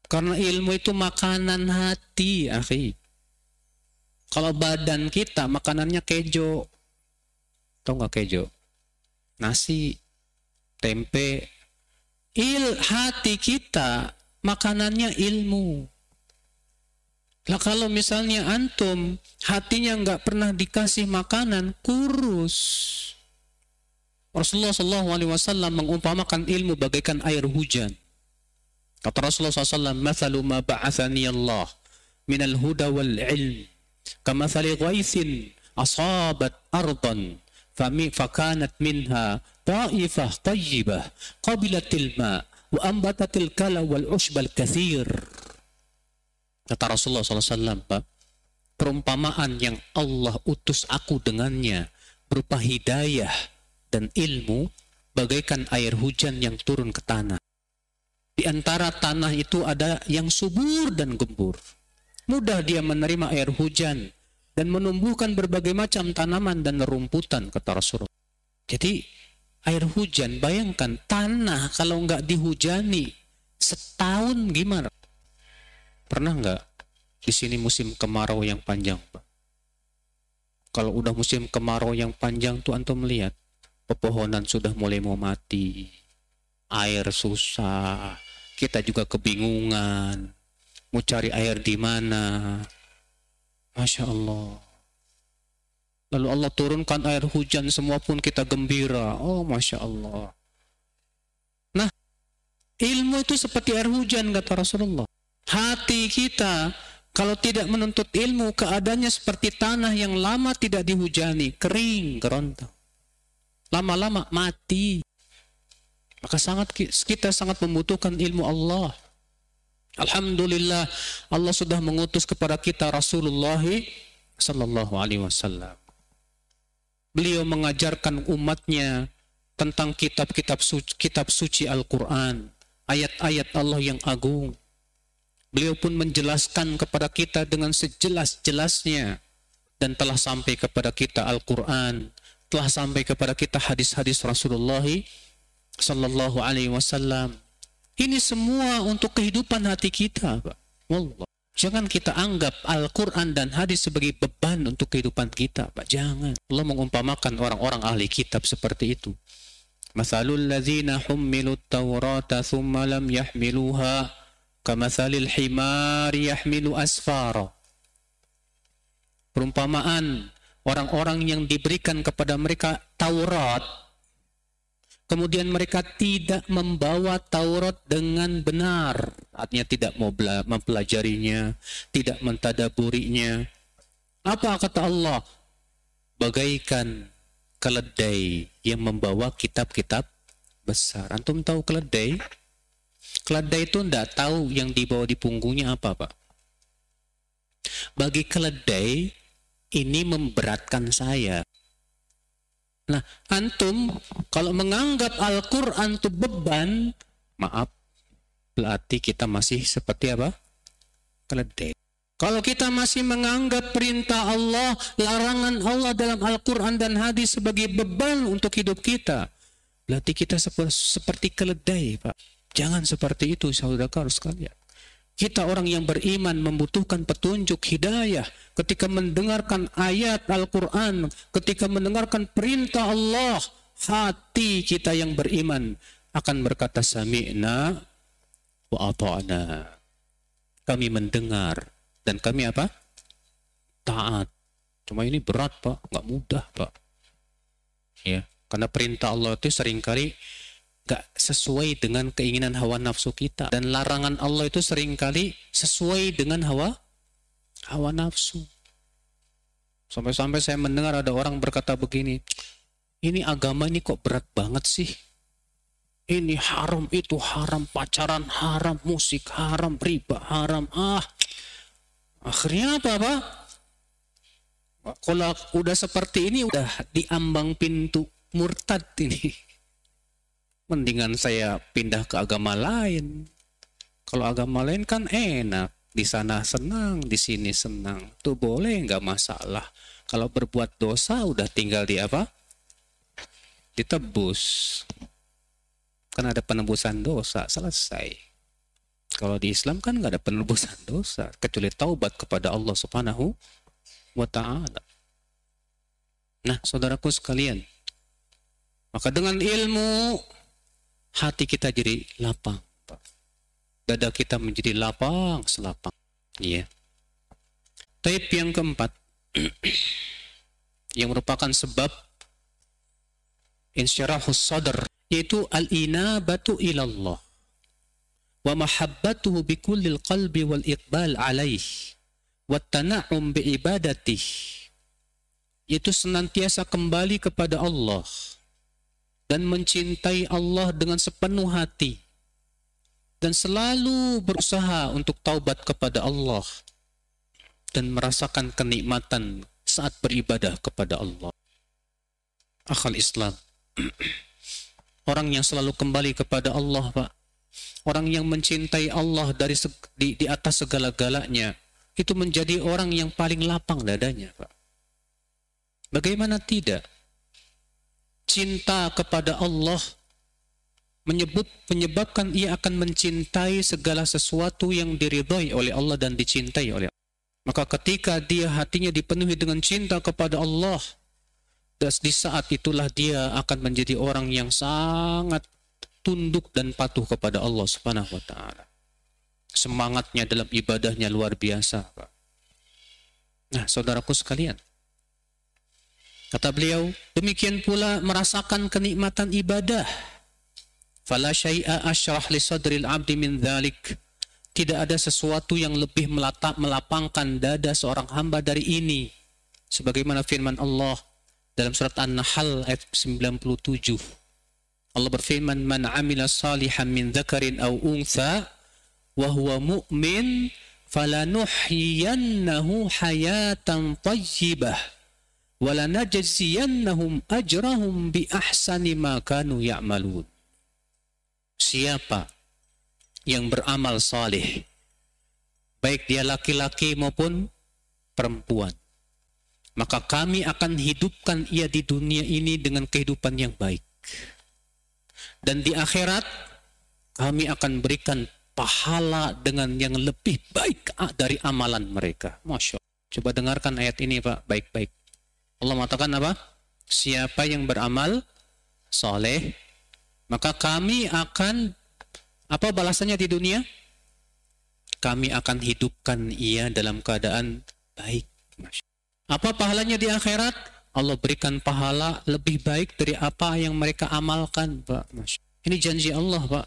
Karena ilmu itu makanan hati, akhi. Kalau badan kita makanannya kejo. Tahu nggak kejo? Nasi, tempe. Il hati kita makanannya ilmu. Lah kalau misalnya antum hatinya nggak pernah dikasih makanan, kurus. Rasulullah SAW mengumpamakan ilmu bagaikan air hujan. Kata Rasulullah SAW, "Mathalu ma ba'athani Allah min al-huda wal ilm, kamathali ghaisin asabat ardan fami fakanat minha ta'ifah tayyibah qabilatil ma wa ambatatil kala wal ushbal kathir." Kata Rasulullah SAW, Pak, perumpamaan yang Allah utus aku dengannya berupa hidayah dan ilmu bagaikan air hujan yang turun ke tanah. Di antara tanah itu ada yang subur dan gembur. Mudah dia menerima air hujan dan menumbuhkan berbagai macam tanaman dan rumputan, kata Rasulullah. Jadi air hujan, bayangkan tanah kalau nggak dihujani setahun gimana? Pernah nggak di sini musim kemarau yang panjang, Pak? Kalau udah musim kemarau yang panjang tuh antum melihat pepohonan sudah mulai mau mati. Air susah. Kita juga kebingungan. Mau cari air di mana. Masya Allah. Lalu Allah turunkan air hujan semua pun kita gembira. Oh Masya Allah. Nah, ilmu itu seperti air hujan kata Rasulullah. Hati kita kalau tidak menuntut ilmu, keadaannya seperti tanah yang lama tidak dihujani, kering, kerontang. Lama-lama mati. Maka sangat kita sangat membutuhkan ilmu Allah. Alhamdulillah Allah sudah mengutus kepada kita Rasulullah sallallahu alaihi wasallam. Beliau mengajarkan umatnya tentang kitab-kitab suci, kitab suci Al-Qur'an, ayat-ayat Allah yang agung. Beliau pun menjelaskan kepada kita dengan sejelas-jelasnya dan telah sampai kepada kita Al-Quran, telah sampai kepada kita hadis-hadis Rasulullah sallallahu alaihi wasallam. Ini semua untuk kehidupan hati kita, Pak. Wallah. Jangan kita anggap Al-Quran dan hadis sebagai beban untuk kehidupan kita, Pak. Jangan. Allah mengumpamakan orang-orang ahli kitab seperti itu. Masalul ladzina hummilut tawrata thumma lam yahmiluha kamathalil himari yahmilu asfara perumpamaan orang-orang yang diberikan kepada mereka Taurat kemudian mereka tidak membawa Taurat dengan benar. Artinya tidak mau mempelajarinya tidak mentadaburinya. Apa kata Allah? Bagaikan keledai yang membawa kitab-kitab besar. Antum tahu keledai? Keledai itu tidak tahu yang dibawa di punggungnya apa, Pak. Bagi keledai, ini memberatkan saya. Nah, antum kalau menganggap Al-Quran itu beban, maaf, berarti kita masih seperti apa? Keledai. Kalau kita masih menganggap perintah Allah, larangan Allah dalam Al-Quran dan hadis sebagai beban untuk hidup kita, berarti kita seperti keledai, Pak. Jangan seperti itu saudara sekalian. Kita orang yang beriman membutuhkan petunjuk hidayah ketika mendengarkan ayat Al-Quran, ketika mendengarkan perintah Allah, hati kita yang beriman akan berkata sami'na wa ata'na. Kami mendengar dan kami apa? Taat. Cuma ini berat pak, nggak mudah pak. Ya, karena perintah Allah itu sering kali gak sesuai dengan keinginan hawa nafsu kita. Dan larangan Allah itu sering kali sesuai dengan hawa hawa nafsu. Sampai-sampai saya mendengar ada orang berkata begini ini agama ini kok berat banget sih? Ini haram itu haram pacaran haram musik haram riba haram ah. Akhirnya apa pak? Kalau udah seperti ini udah diambang pintu murtad ini mendingan saya pindah ke agama lain. Kalau agama lain kan enak, di sana senang, di sini senang. Tuh boleh nggak masalah. Kalau berbuat dosa udah tinggal di apa? Ditebus. Kan ada penebusan dosa, selesai. Kalau di Islam kan nggak ada penebusan dosa, kecuali taubat kepada Allah Subhanahu wa taala. Nah, saudaraku sekalian, maka dengan ilmu hati kita jadi lapang. Dada kita menjadi lapang selapang. Iya. Taib yang keempat yang merupakan sebab insyarahus sadar yaitu al-inabatu ilallah wa mahabbatuhu bikullil qalbi wal iqbal alaih wa tana'um bi ibadatih yaitu senantiasa kembali kepada Allah dan mencintai Allah dengan sepenuh hati dan selalu berusaha untuk taubat kepada Allah dan merasakan kenikmatan saat beribadah kepada Allah. Akal Islam. Orang yang selalu kembali kepada Allah, Pak. Orang yang mencintai Allah dari di, di atas segala-galanya, itu menjadi orang yang paling lapang dadanya, Pak. Bagaimana tidak? Cinta kepada Allah menyebut menyebabkan ia akan mencintai segala sesuatu yang diridhai oleh Allah dan dicintai oleh Allah. Maka ketika dia hatinya dipenuhi dengan cinta kepada Allah, dan di saat itulah dia akan menjadi orang yang sangat tunduk dan patuh kepada Allah Subhanahu wa taala. Semangatnya dalam ibadahnya luar biasa. Nah, saudaraku sekalian, kata beliau, demikian pula merasakan kenikmatan ibadah. Fala syai'a asyrah li sadril abdi min dhalik. Tidak ada sesuatu yang lebih melatak, melapangkan dada seorang hamba dari ini. Sebagaimana firman Allah dalam surat An-Nahl ayat 97. Allah berfirman, "Man 'amila salihan min dzakarin aw untha wa huwa mu'min falanuhyiyannahu hayatan thayyibah wa lanajziyannahum ajrahum bi ahsani ma kanu ya'malun." Siapa yang beramal saleh, baik dia laki-laki maupun perempuan, maka kami akan hidupkan ia di dunia ini dengan kehidupan yang baik. Dan di akhirat, kami akan berikan pahala dengan yang lebih baik dari amalan mereka. Masya Allah. Coba dengarkan ayat ini Pak, baik-baik. Allah mengatakan apa? Siapa yang beramal soleh, maka kami akan apa balasannya di dunia? Kami akan hidupkan ia dalam keadaan baik. Apa pahalanya di akhirat? Allah berikan pahala lebih baik dari apa yang mereka amalkan, Pak. Ini janji Allah, Pak.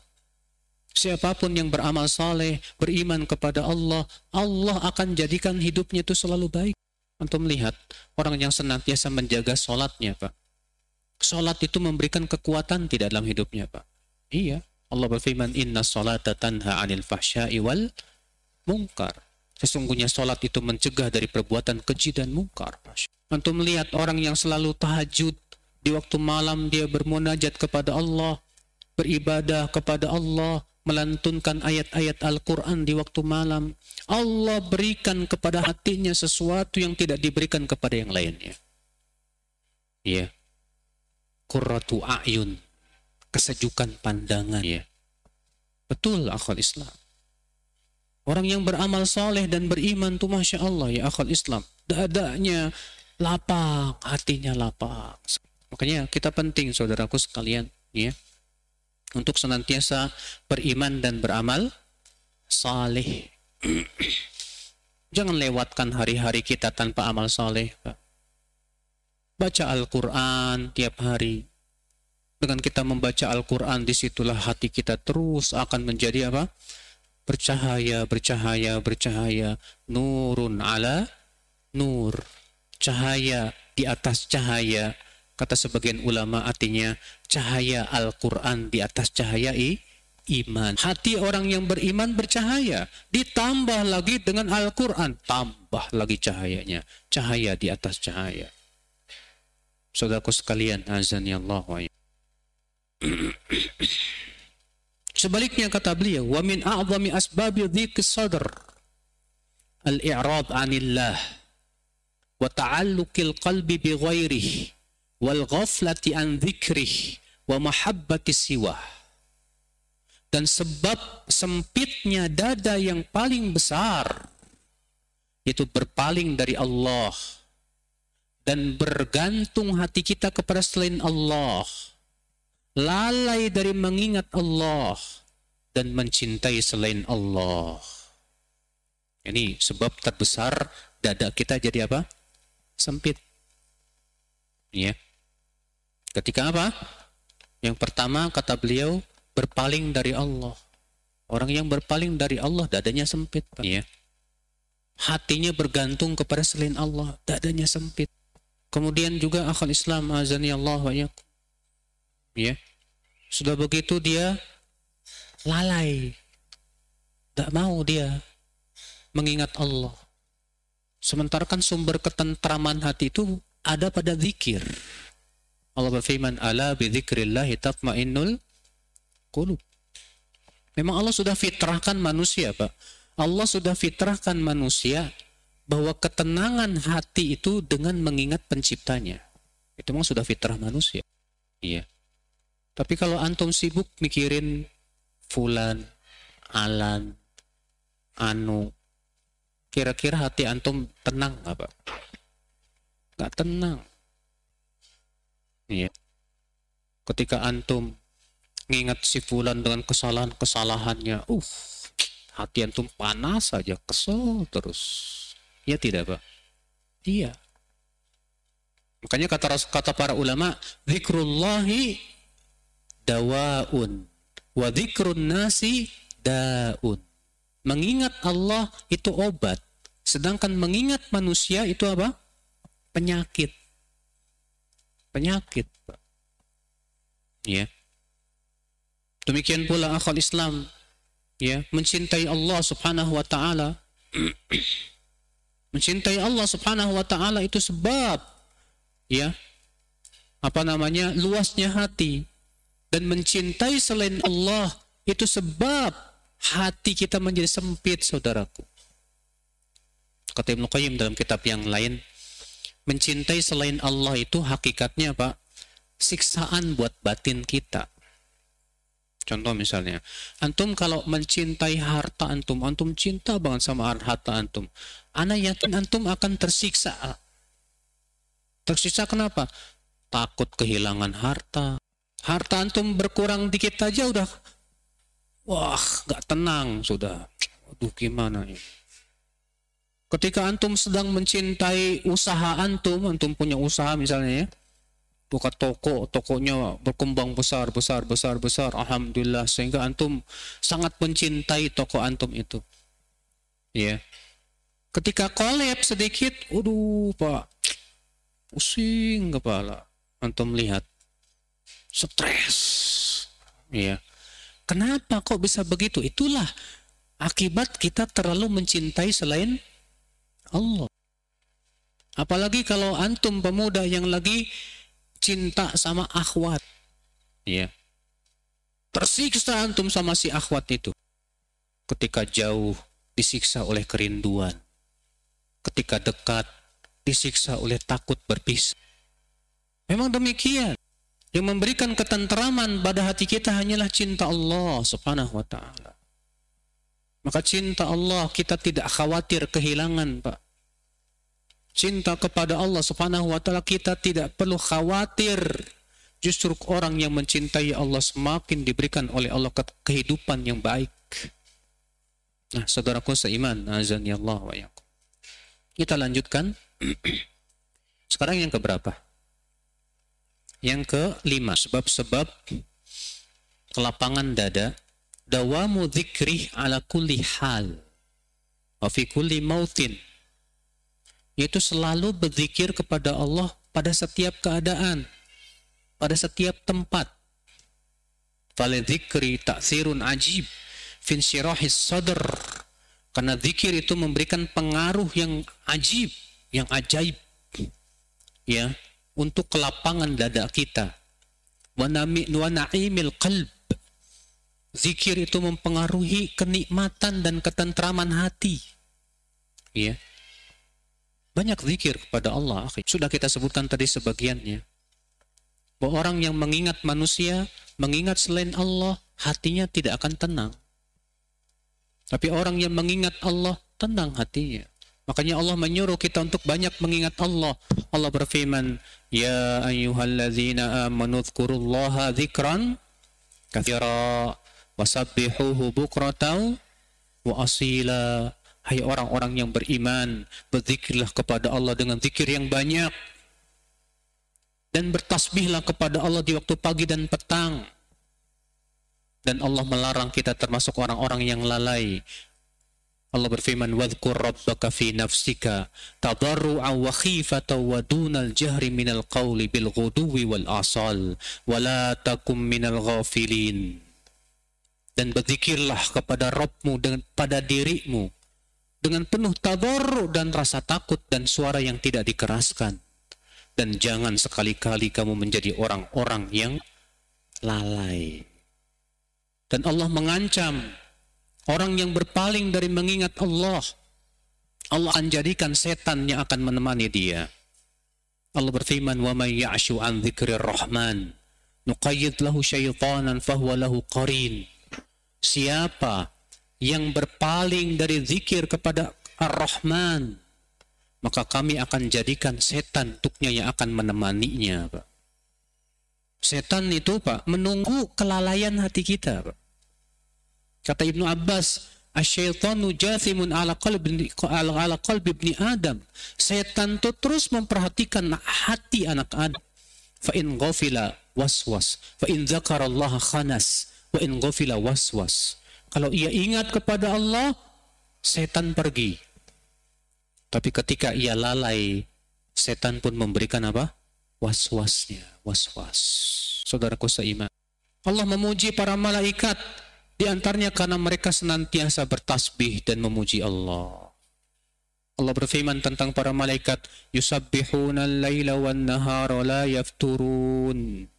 Siapa pun yang beramal saleh, beriman kepada Allah, Allah akan jadikan hidupnya itu selalu baik. Untuk melihat orang yang senantiasa menjaga sholatnya, Pak. Sholat itu memberikan kekuatan tidak dalam hidupnya, Pak. Iya. Allah berfirman, Inna sholata tanha anil fahsyai wal mungkar. Sesungguhnya sholat itu mencegah dari perbuatan keji dan mungkar. Antum melihat orang yang selalu tahajud, di waktu malam dia bermunajat kepada Allah, beribadah kepada Allah, melantunkan ayat-ayat Al-Quran di waktu malam. Allah berikan kepada hatinya sesuatu yang tidak diberikan kepada yang lainnya. Ya. Qurratu a'yun kesejukan pandangan ya. Betul akal Islam. Orang yang beramal soleh dan beriman tuh Masya Allah ya akal Islam. Dadanya lapang, hatinya lapang. Makanya kita penting saudaraku sekalian ya. Untuk senantiasa beriman dan beramal saleh. Jangan lewatkan hari-hari kita tanpa amal soleh. Baca Al-Quran tiap hari, dengan kita membaca Al-Quran, di situlah hati kita terus akan menjadi apa? Bercahaya, bercahaya, bercahaya. Nurun ala nur. Cahaya di atas cahaya. Kata sebagian ulama artinya cahaya Al-Quran di atas cahaya i, iman. Hati orang yang beriman bercahaya. Ditambah lagi dengan Al-Quran. Tambah lagi cahayanya. Cahaya di atas cahaya. Saudaraku sekalian, azan ya Allah wa Sebaliknya kata beliau, wa min a'zami asbabi dhikr sadr al-i'rad 'anillah wa ta'alluqil qalbi bi ghairihi wal ghaflati an dhikrih wa mahabbati siwa. Dan sebab sempitnya dada yang paling besar itu berpaling dari Allah dan bergantung hati kita kepada selain Allah lalai dari mengingat Allah dan mencintai selain Allah. Ini sebab terbesar dada kita jadi apa? Sempit. Ya. Ketika apa? Yang pertama kata beliau berpaling dari Allah. Orang yang berpaling dari Allah dadanya sempit, Pak. Ya. Hatinya bergantung kepada selain Allah, dadanya sempit. Kemudian juga akal Islam azani Allah wa yakum ya sudah begitu dia lalai tidak mau dia mengingat Allah sementara kan sumber ketentraman hati itu ada pada zikir Allah berfirman ala bidzikrillahi tatmainnul qulub. Memang Allah sudah fitrahkan manusia Pak. Allah sudah fitrahkan manusia bahwa ketenangan hati itu dengan mengingat penciptanya. Itu memang sudah fitrah manusia. Iya. Tapi kalau antum sibuk mikirin fulan, alan, anu, Kira-kira hati antum tenang nggak Pak? Tenang. Iya. Ketika antum ngingat si fulan dengan kesalahan-kesalahannya, uh, hati antum panas saja, kesel terus. Ya tidak, Pak? Iya. Makanya kata kata para ulama, zikrullahi dawaun wa nasi daun. Mengingat Allah itu obat, sedangkan mengingat manusia itu apa? Penyakit. Penyakit. Ya. Demikian pula akal Islam ya, mencintai Allah Subhanahu wa taala. mencintai Allah Subhanahu wa taala itu sebab ya apa namanya luasnya hati dan mencintai selain Allah itu sebab hati kita menjadi sempit saudaraku kata Ibnu Qayyim dalam kitab yang lain mencintai selain Allah itu hakikatnya apa siksaan buat batin kita Contoh misalnya, antum kalau mencintai harta antum, antum cinta banget sama harta antum. Anak yakin antum akan tersiksa Tersiksa kenapa? Takut kehilangan harta. Harta antum berkurang dikit aja udah, wah, gak tenang sudah. Aduh, gimana ini? Ketika antum sedang mencintai usaha antum, antum punya usaha misalnya ya, buka toko, tokonya berkembang besar, besar, besar, besar, alhamdulillah sehingga antum sangat mencintai toko antum itu. Ya. Ketika kolab sedikit, aduh Pak, pusing kepala. Antum lihat, stres. Ya. Kenapa kok bisa begitu? Itulah akibat kita terlalu mencintai selain Allah. Apalagi kalau antum pemuda yang lagi cinta sama akhwat. Ya. Tersiksa antum sama si akhwat itu. Ketika jauh disiksa oleh kerinduan. Ketika dekat disiksa oleh takut berpisah. Memang demikian. Yang memberikan ketenteraman pada hati kita hanyalah cinta Allah subhanahu wa ta'ala. Maka cinta Allah kita tidak khawatir kehilangan Pak. Cinta kepada Allah subhanahu wa ta'ala kita tidak perlu khawatir. Justru orang yang mencintai Allah semakin diberikan oleh Allah kehidupan yang baik. Nah, saudaraku seiman, azan ya Allah wa yakum. Kita lanjutkan. Sekarang yang keberapa? Yang kelima, sebab-sebab kelapangan dada. Dawamu dzikri ala kulli hal. Wa fi kulli mautin. Yaitu selalu berzikir kepada Allah pada setiap keadaan. Pada setiap tempat. Fale dzikri ta'thirun ajib. Fin syirahis sadr. Karena zikir itu memberikan pengaruh yang ajib yang ajaib ya untuk kelapangan dada kita wa na'imil qalb zikir itu mempengaruhi kenikmatan dan ketentraman hati. Ya. Banyak zikir kepada Allah sudah kita sebutkan tadi sebagiannya. Bahwa orang yang mengingat manusia mengingat selain Allah hatinya tidak akan tenang. Tapi orang yang mengingat Allah tenang hatinya. Makanya Allah menyuruh kita untuk banyak mengingat Allah. Allah berfirman, Ya ayyuhalladzina amanu dhkurullaha dhikran kathira wasabbihuhu bukratan wa asila. Hai orang-orang yang beriman, berzikirlah kepada Allah dengan zikir yang banyak. Dan bertasbihlah kepada Allah di waktu pagi dan petang. Dan Allah melarang kita termasuk orang-orang yang lalai Allah berfirman wadhkur rabbaka fi nafsika tadarru'a wa khifatan wa dunal jahri minal qawli bil ghuduwi wal asal wa la takum minal ghafilin dan berzikirlah kepada Rabbmu dengan pada dirimu dengan penuh tadarru dan rasa takut dan suara yang tidak dikeraskan dan jangan sekali-kali kamu menjadi orang-orang yang lalai dan Allah mengancam Orang yang berpaling dari mengingat Allah, Allah akan jadikan setan yang akan menemani dia. Allah berfirman, "Wa may ya'shu an dzikrir rahman, nuqayyid lahu syaitanan fahuwa lahu qarin." Siapa yang berpaling dari zikir kepada Ar-Rahman, maka kami akan jadikan setan tuknya yang akan menemaninya, Pak. Setan itu, Pak, menunggu kelalaian hati kita, Pak. Kata Ibnu Abbas, Asyaitanu jathimun ala qalbi ala, qalbi ibni Adam. Setan itu terus memperhatikan hati anak Adam. Fa in ghafila waswas, fa in khanas, wa in ghafila waswas. Kalau ia ingat kepada Allah, setan pergi. Tapi ketika ia lalai, setan pun memberikan apa? Was-wasnya, was-was. Saudaraku seiman. Allah memuji para malaikat di antaranya karena mereka senantiasa bertasbih dan memuji Allah. Allah berfirman tentang para malaikat, yusabbihuna al-laila wan nahara la yafturun.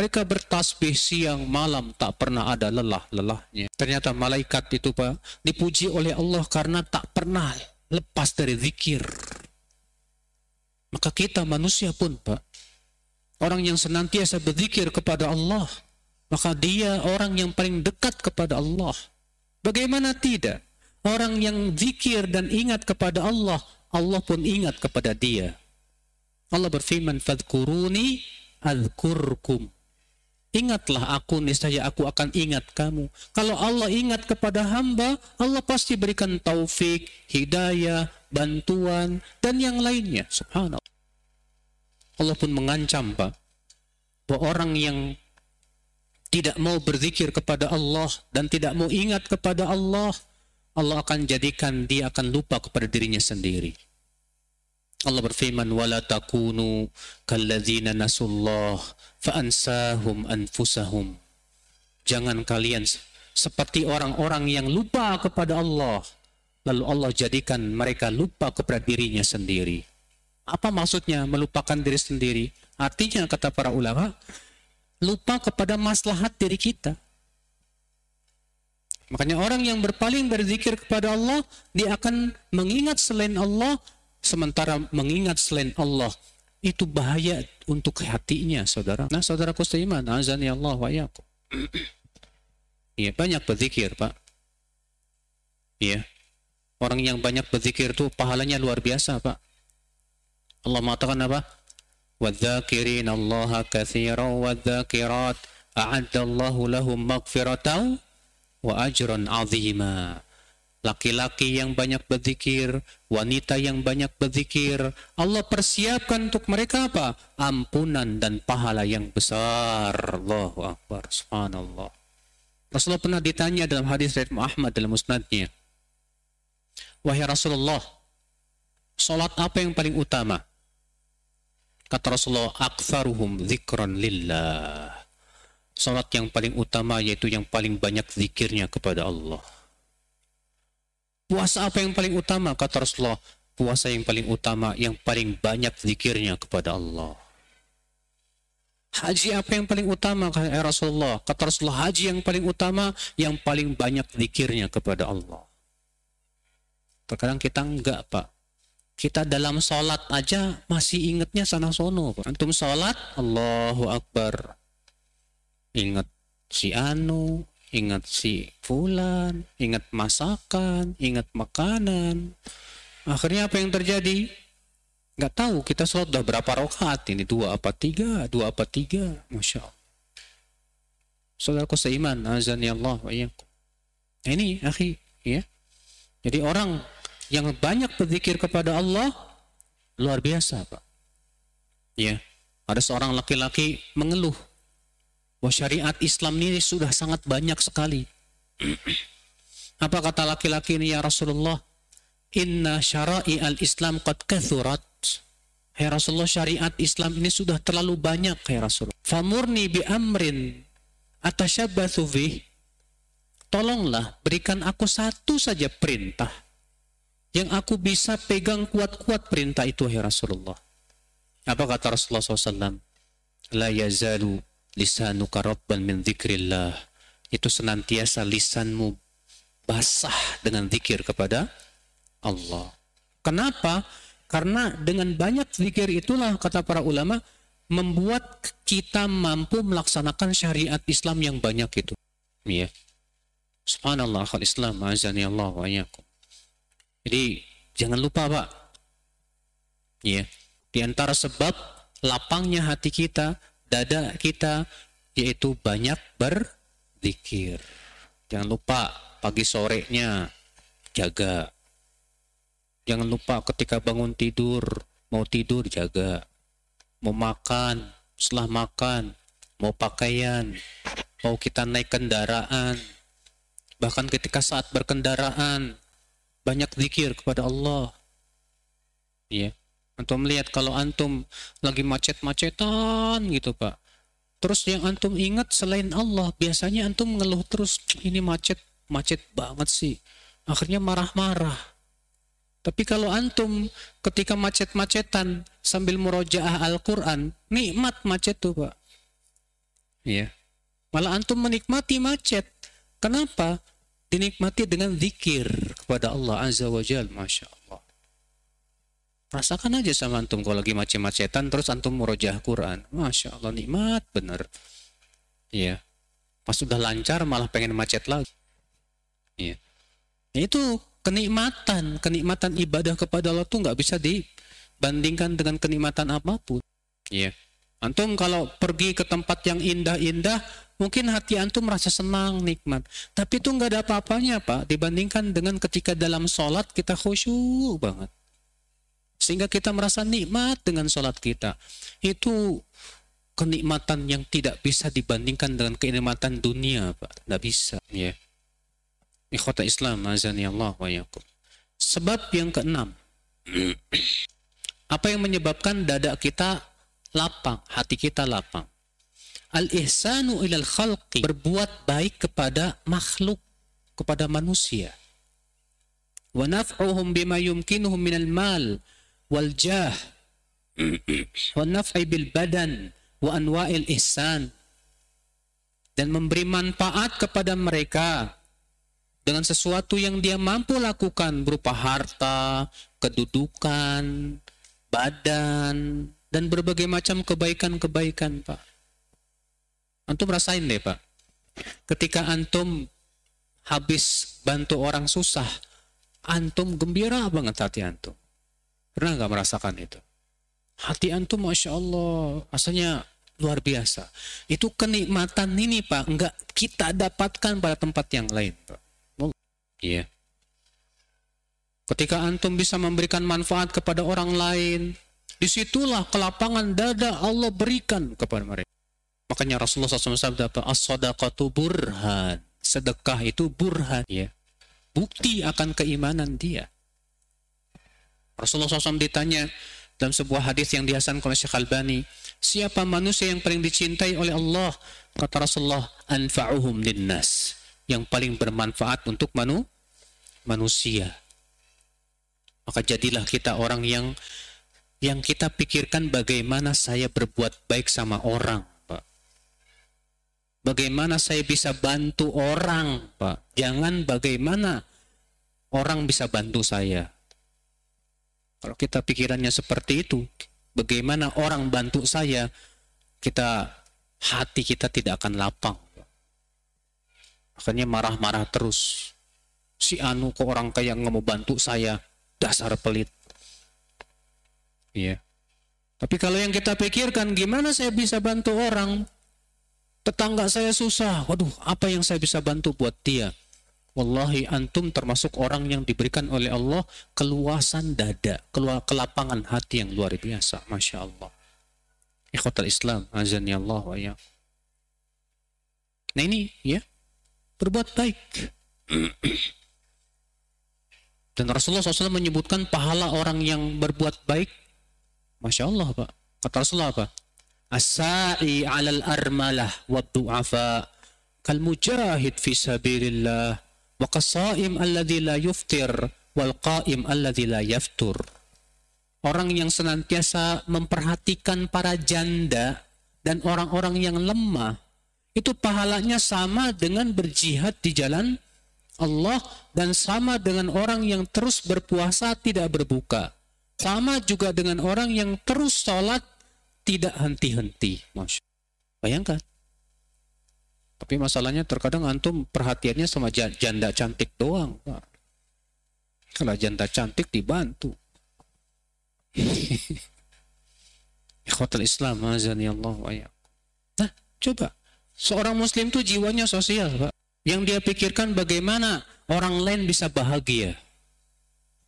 Mereka bertasbih siang malam tak pernah ada lelah-lelahnya. Ternyata malaikat itu Pak dipuji oleh Allah karena tak pernah lepas dari zikir. Maka kita manusia pun Pak orang yang senantiasa berzikir kepada Allah maka dia orang yang paling dekat kepada Allah. Bagaimana tidak? Orang yang zikir dan ingat kepada Allah, Allah pun ingat kepada dia. Allah berfirman, "Fadkuruni adzkurkum." Ingatlah aku, niscaya aku akan ingat kamu. Kalau Allah ingat kepada hamba, Allah pasti berikan taufik, hidayah, bantuan, dan yang lainnya. Subhanallah. Allah pun mengancam, Pak, bahwa orang yang tidak mau berzikir kepada Allah dan tidak mau ingat kepada Allah, Allah akan jadikan dia akan lupa kepada dirinya sendiri. Allah berfirman, "Wala takunu kalladzina nasullah fa'ansahum anfusahum." Jangan kalian seperti orang-orang yang lupa kepada Allah, lalu Allah jadikan mereka lupa kepada dirinya sendiri. Apa maksudnya melupakan diri sendiri? Artinya kata para ulama, lupa kepada maslahat diri kita. Makanya orang yang berpaling berzikir kepada Allah, dia akan mengingat selain Allah, sementara mengingat selain Allah itu bahaya untuk hatinya saudara. Nah saudara ku seiman azan ya Allah wa yakum ya banyak berzikir pak. Ya orang yang banyak berzikir itu pahalanya luar biasa pak. Allah mengatakan apa? Wadzakirin Allah kathiran wadzakirat a'adallahu lahum magfiratan wa ajran azimah Laki-laki yang banyak berzikir, wanita yang banyak berzikir, Allah persiapkan untuk mereka apa? Ampunan dan pahala yang besar. Allahu Akbar. Subhanallah. Rasulullah pernah ditanya dalam hadis dari Muhammad dalam musnadnya. Wahai Rasulullah, salat apa yang paling utama? Kata Rasulullah, aktsaruhum dzikran lillah. Salat yang paling utama yaitu yang paling banyak zikirnya kepada Allah. Puasa apa yang paling utama? Kata Rasulullah, puasa yang paling utama yang paling banyak zikirnya kepada Allah. Haji apa yang paling utama kata Rasulullah? Kata Rasulullah, haji yang paling utama yang paling banyak zikirnya kepada Allah. Terkadang kita enggak, Pak. Kita dalam sholat aja masih ingatnya sana sono. Antum sholat, Allahu Akbar. Ingat si Anu, ingat si Fulan, ingat masakan, ingat makanan. Akhirnya apa yang terjadi? Nggak tahu kita sholat udah berapa rakaat ini dua apa tiga, dua apa tiga, masya Allah. Saudaraku seiman, azan ya Allah Ini akhi, ya. Jadi orang yang banyak berzikir kepada Allah luar biasa, Pak. Ya, ada seorang laki-laki mengeluh bahwa syariat Islam ini sudah sangat banyak sekali. Apa kata laki-laki ini ya Rasulullah? Inna syara'i al-Islam qad kathurat. Hai Rasulullah syariat Islam ini sudah terlalu banyak hai Rasulullah. Famurni bi amrin atashabbathu bih. Tolonglah berikan aku satu saja perintah yang aku bisa pegang kuat-kuat perintah itu ya Rasulullah. Apa kata Rasulullah SAW? La yazalu lisanuka rabban min zikrillah. Itu senantiasa lisanmu basah dengan zikir kepada Allah. Kenapa? Karena dengan banyak zikir itulah kata para ulama membuat kita mampu melaksanakan syariat Islam yang banyak itu. Ya. Subhanallah al Islam azani Allah. Jadi Jangan lupa Pak. Ya. Di antara sebab lapangnya hati kita, dada kita, yaitu banyak berzikir. Jangan lupa pagi sorenya jaga. Jangan lupa ketika bangun tidur, mau tidur jaga. Mau makan, setelah makan, mau pakaian, mau kita naik kendaraan, bahkan ketika saat berkendaraan, banyak zikir kepada Allah. Ya. Antum melihat kalau antum lagi macet-macetan gitu, Pak. Terus yang antum ingat selain Allah, biasanya antum ngeluh terus, ini macet, macet banget sih. Akhirnya marah-marah. Tapi kalau antum ketika macet-macetan sambil murojaah Al-Quran, nikmat macet tuh, Pak. Iya. Malah antum menikmati macet. Kenapa? Dinikmati dengan zikir kepada Allah Azza wa Jal. Masya Allah. Rasakan aja sama antum kalau lagi macet-macetan terus antum merojah Quran. Masya Allah nikmat bener. Iya. Pas sudah lancar malah pengen macet lagi. Iya. Itu kenikmatan, kenikmatan ibadah kepada Allah tuh nggak bisa dibandingkan dengan kenikmatan apa pun. Iya. Antum kalau pergi ke tempat yang indah-indah, mungkin hati antum merasa senang, nikmat. Tapi itu nggak ada apa-apanya, Pak, dibandingkan dengan ketika dalam sholat kita khusyuk banget sehingga kita merasa nikmat dengan sholat kita. Itu kenikmatan yang tidak bisa dibandingkan dengan kenikmatan dunia, Pak. Tidak bisa. Ya. Ikhwata Islam, azani Allah wa yakum. Sebab yang keenam. Apa yang menyebabkan dada kita lapang, hati kita lapang? Al-ihsanu ilal khalqi. Berbuat baik kepada makhluk, kepada manusia. Wa naf'uhum bima yumkinuhum minal mal wal jah wa naf'i bil badan wa anwa'il ihsan dan memberi manfaat kepada mereka dengan sesuatu yang dia mampu lakukan berupa harta, kedudukan, badan, dan berbagai macam kebaikan-kebaikan, Pak. Antum rasain deh, Pak. Ketika antum habis bantu orang susah, antum gembira banget hati antum. Pernah nggak merasakan itu? Hati antum Masya Allah, asalnya luar biasa. Itu kenikmatan ini Pak, nggak kita dapatkan pada tempat yang lain Pak. Iya. Ketika antum bisa memberikan manfaat kepada orang lain, di situlah kelapangan dada Allah berikan kepada mereka. Makanya Rasulullah SAW sabda apa? As-sadaqatu burhan. Sedekah itu burhan. Ya. Bukti akan keimanan dia. Rasulullah SAW ditanya dalam sebuah hadis yang dihasankan oleh Syekh Albani, siapa manusia yang paling dicintai oleh Allah? Kata Rasulullah, anfa'uhum linnas. Yang paling bermanfaat untuk manu manusia. Maka jadilah kita orang yang yang kita pikirkan bagaimana saya berbuat baik sama orang, Pak. Bagaimana saya bisa bantu orang, Pak. Jangan bagaimana orang bisa bantu saya. Kalau kita pikirannya seperti itu, bagaimana orang bantu saya, kita hati kita tidak akan lapang. Makanya marah-marah terus. Si Anu kok orang kayak nggak mau bantu saya, dasar pelit. Iya. Tapi kalau yang kita pikirkan, gimana saya bisa bantu orang? Tetangga saya susah. Waduh, apa yang saya bisa bantu buat dia? Wallahi antum termasuk orang yang diberikan oleh Allah keluasan dada, keluar kelapangan hati yang luar biasa, masya Allah. Ikhwatal Islam, azan ya Allah wa ya. Nah ini ya, berbuat baik. Dan Rasulullah SAW menyebutkan pahala orang yang berbuat baik. Masya Allah Pak. Kata Rasulullah apa? Asai alal armalah wa du'afa kal mujahid fi sabilillah wa qasaim alladhi la yuftir alladhi la yaftur. Orang yang senantiasa memperhatikan para janda dan orang-orang yang lemah itu pahalanya sama dengan berjihad di jalan Allah dan sama dengan orang yang terus berpuasa tidak berbuka. Sama juga dengan orang yang terus sholat tidak henti-henti. Bayangkan. Tapi masalahnya terkadang antum perhatiannya sama janda cantik doang. Pak. Kalau janda cantik dibantu. Ikhwatul Islam, azani Allah wa Nah, coba. Seorang muslim tuh jiwanya sosial, Pak. Yang dia pikirkan bagaimana orang lain bisa bahagia.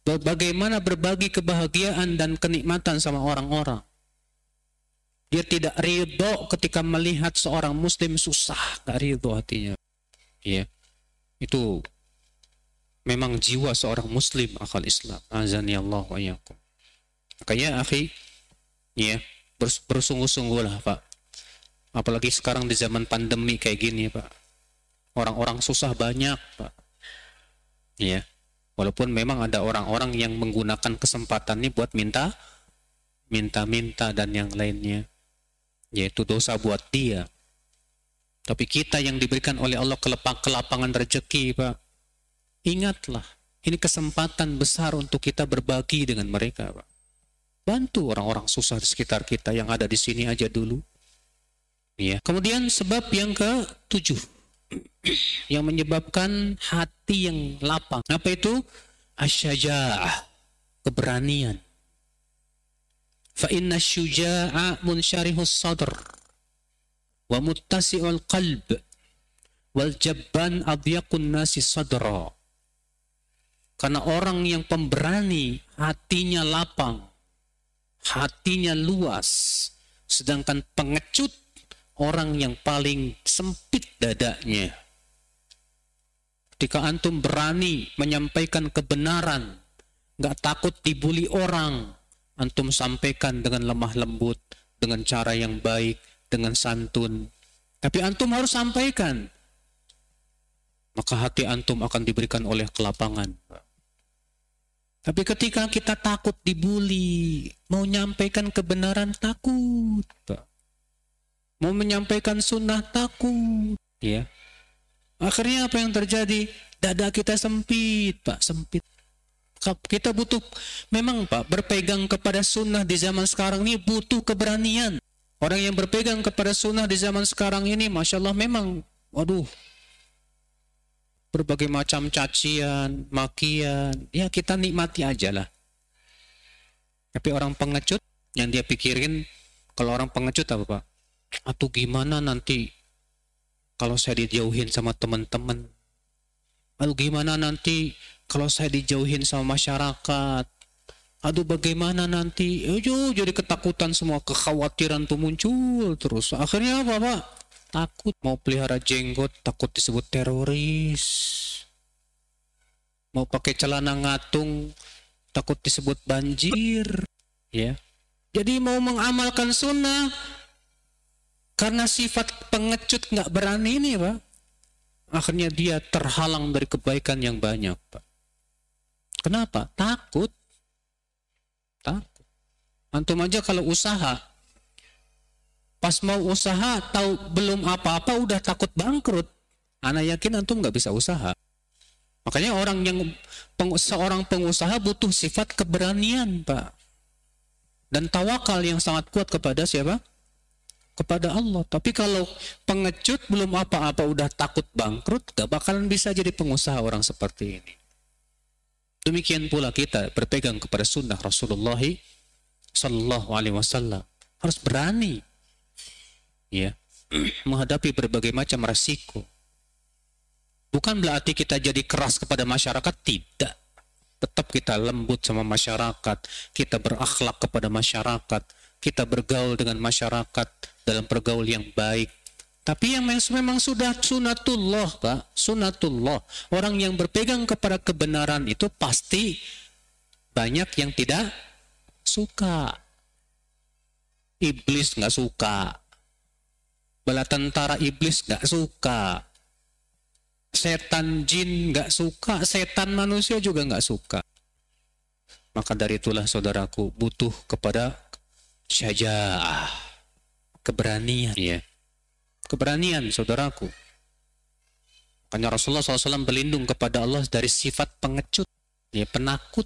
Bagaimana berbagi kebahagiaan dan kenikmatan sama orang-orang. Dia tidak ridho ketika melihat seorang muslim susah, gak ridho hatinya. Ya. Itu memang jiwa seorang muslim akal Islam. Azani Allah wa yakum. Makanya akhi, ya, bersungguh-sungguhlah Pak. Apalagi sekarang di zaman pandemi kayak gini Pak. Orang-orang susah banyak Pak. Ya. Walaupun memang ada orang-orang yang menggunakan kesempatan ini buat minta minta-minta dan yang lainnya yaitu dosa buat dia. Tapi kita yang diberikan oleh Allah kelapang, kelapangan rezeki, Pak. Ingatlah, ini kesempatan besar untuk kita berbagi dengan mereka, Pak. Bantu orang-orang susah di sekitar kita yang ada di sini aja dulu. Ya. Kemudian sebab yang ke tujuh yang menyebabkan hati yang lapang. Apa itu? Asyaja'ah, keberanian. Fa inna syuja'a munsyarihus sadr wa muttasi'ul qalb wal jabban adyaqun nasi sadra. Karena orang yang pemberani hatinya lapang, hatinya luas, sedangkan pengecut orang yang paling sempit dadanya. Ketika antum berani menyampaikan kebenaran, nggak takut dibully orang, antum sampaikan dengan lemah lembut, dengan cara yang baik, dengan santun. Tapi antum harus sampaikan. Maka hati antum akan diberikan oleh kelapangan. Tapi ketika kita takut dibully, mau menyampaikan kebenaran takut. Mau menyampaikan sunnah takut. Ya. Akhirnya apa yang terjadi? Dada kita sempit, Pak, sempit. Kita butuh, memang Pak, berpegang kepada sunnah di zaman sekarang ini butuh keberanian. Orang yang berpegang kepada sunnah di zaman sekarang ini, Masya Allah memang, waduh, berbagai macam cacian, makian, ya kita nikmati aja lah. Tapi orang pengecut, yang dia pikirin, kalau orang pengecut apa Pak? Atau gimana nanti kalau saya dijauhin sama teman-teman? Lalu gimana nanti kalau saya dijauhin sama masyarakat, aduh bagaimana nanti? Ayo jadi ketakutan semua, kekhawatiran tuh muncul terus. Akhirnya apa pak? Takut mau pelihara jenggot, takut disebut teroris. Mau pakai celana ngatung, takut disebut banjir. Ya. Jadi mau mengamalkan sunnah, karena sifat pengecut nggak berani ini pak, akhirnya dia terhalang dari kebaikan yang banyak pak. Kenapa? Takut. Takut. Antum aja kalau usaha, pas mau usaha tahu belum apa-apa udah takut bangkrut. Anak yakin antum nggak bisa usaha. Makanya orang yang peng, seorang pengusaha butuh sifat keberanian, Pak. Dan tawakal yang sangat kuat kepada siapa? Kepada Allah. Tapi kalau pengecut belum apa-apa udah takut bangkrut, gak bakalan bisa jadi pengusaha orang seperti ini. Demikian pula kita berpegang kepada sunnah Rasulullah Sallallahu Alaihi Wasallam harus berani, ya, menghadapi berbagai macam resiko. Bukan berarti kita jadi keras kepada masyarakat, tidak. Tetap kita lembut sama masyarakat, kita berakhlak kepada masyarakat, kita bergaul dengan masyarakat dalam pergaul yang baik, tapi yang memang sudah sunatullah, Pak, sunatullah. Orang yang berpegang kepada kebenaran itu pasti banyak yang tidak suka. Iblis nggak suka. Bala tentara iblis nggak suka. Setan jin nggak suka. Setan manusia juga nggak suka. Maka dari itulah saudaraku butuh kepada syaja'ah. Keberanian. Ya keberanian saudaraku. Makanya Rasulullah SAW berlindung kepada Allah dari sifat pengecut, ya penakut.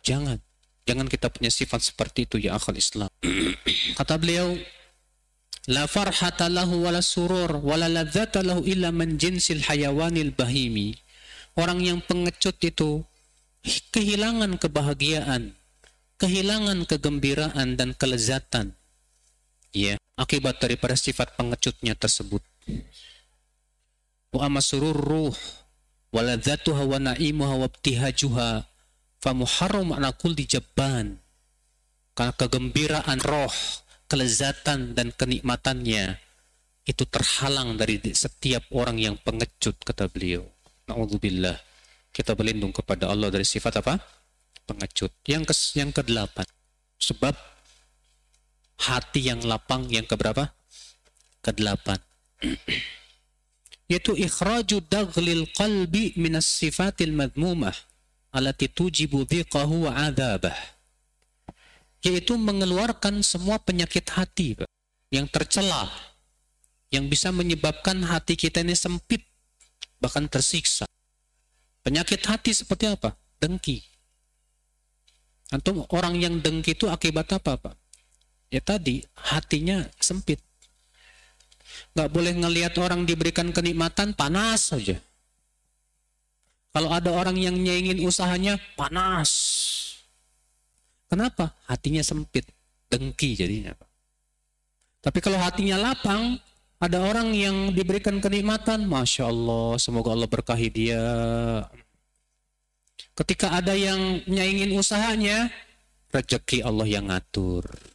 Jangan, jangan kita punya sifat seperti itu ya akal Islam. Kata beliau, La farhata lahu wala surur wala ladzata lahu illa man jinsil hayawanil bahimi. Orang yang pengecut itu kehilangan kebahagiaan, kehilangan kegembiraan dan kelezatan. Ya, akibat daripada sifat pengecutnya tersebut. Wa amasurur ruh waladzatuha wa na'imuha wa ibtihajuha famuharram ala kulli jabban. Karena kegembiraan roh, kelezatan dan kenikmatannya itu terhalang dari setiap orang yang pengecut kata beliau. Nauzubillah. Kita berlindung kepada Allah dari sifat apa? Pengecut. Yang ke yang kedelapan. Sebab hati yang lapang yang keberapa? Kedelapan. Yaitu ikhraju daglil qalbi minas sifatil madmumah alati tujibu dhiqahu wa adabah. Yaitu mengeluarkan semua penyakit hati yang tercela yang bisa menyebabkan hati kita ini sempit bahkan tersiksa. Penyakit hati seperti apa? Dengki. Antum orang yang dengki itu akibat apa, Pak? Ya tadi, hatinya sempit. Nggak boleh ngelihat orang diberikan kenikmatan, panas saja. Kalau ada orang yang nyeingin usahanya, panas. Kenapa? Hatinya sempit, dengki jadinya. Tapi kalau hatinya lapang, ada orang yang diberikan kenikmatan, masya Allah, semoga Allah berkahi dia. Ketika ada yang nyaingin usahanya, rezeki Allah yang ngatur.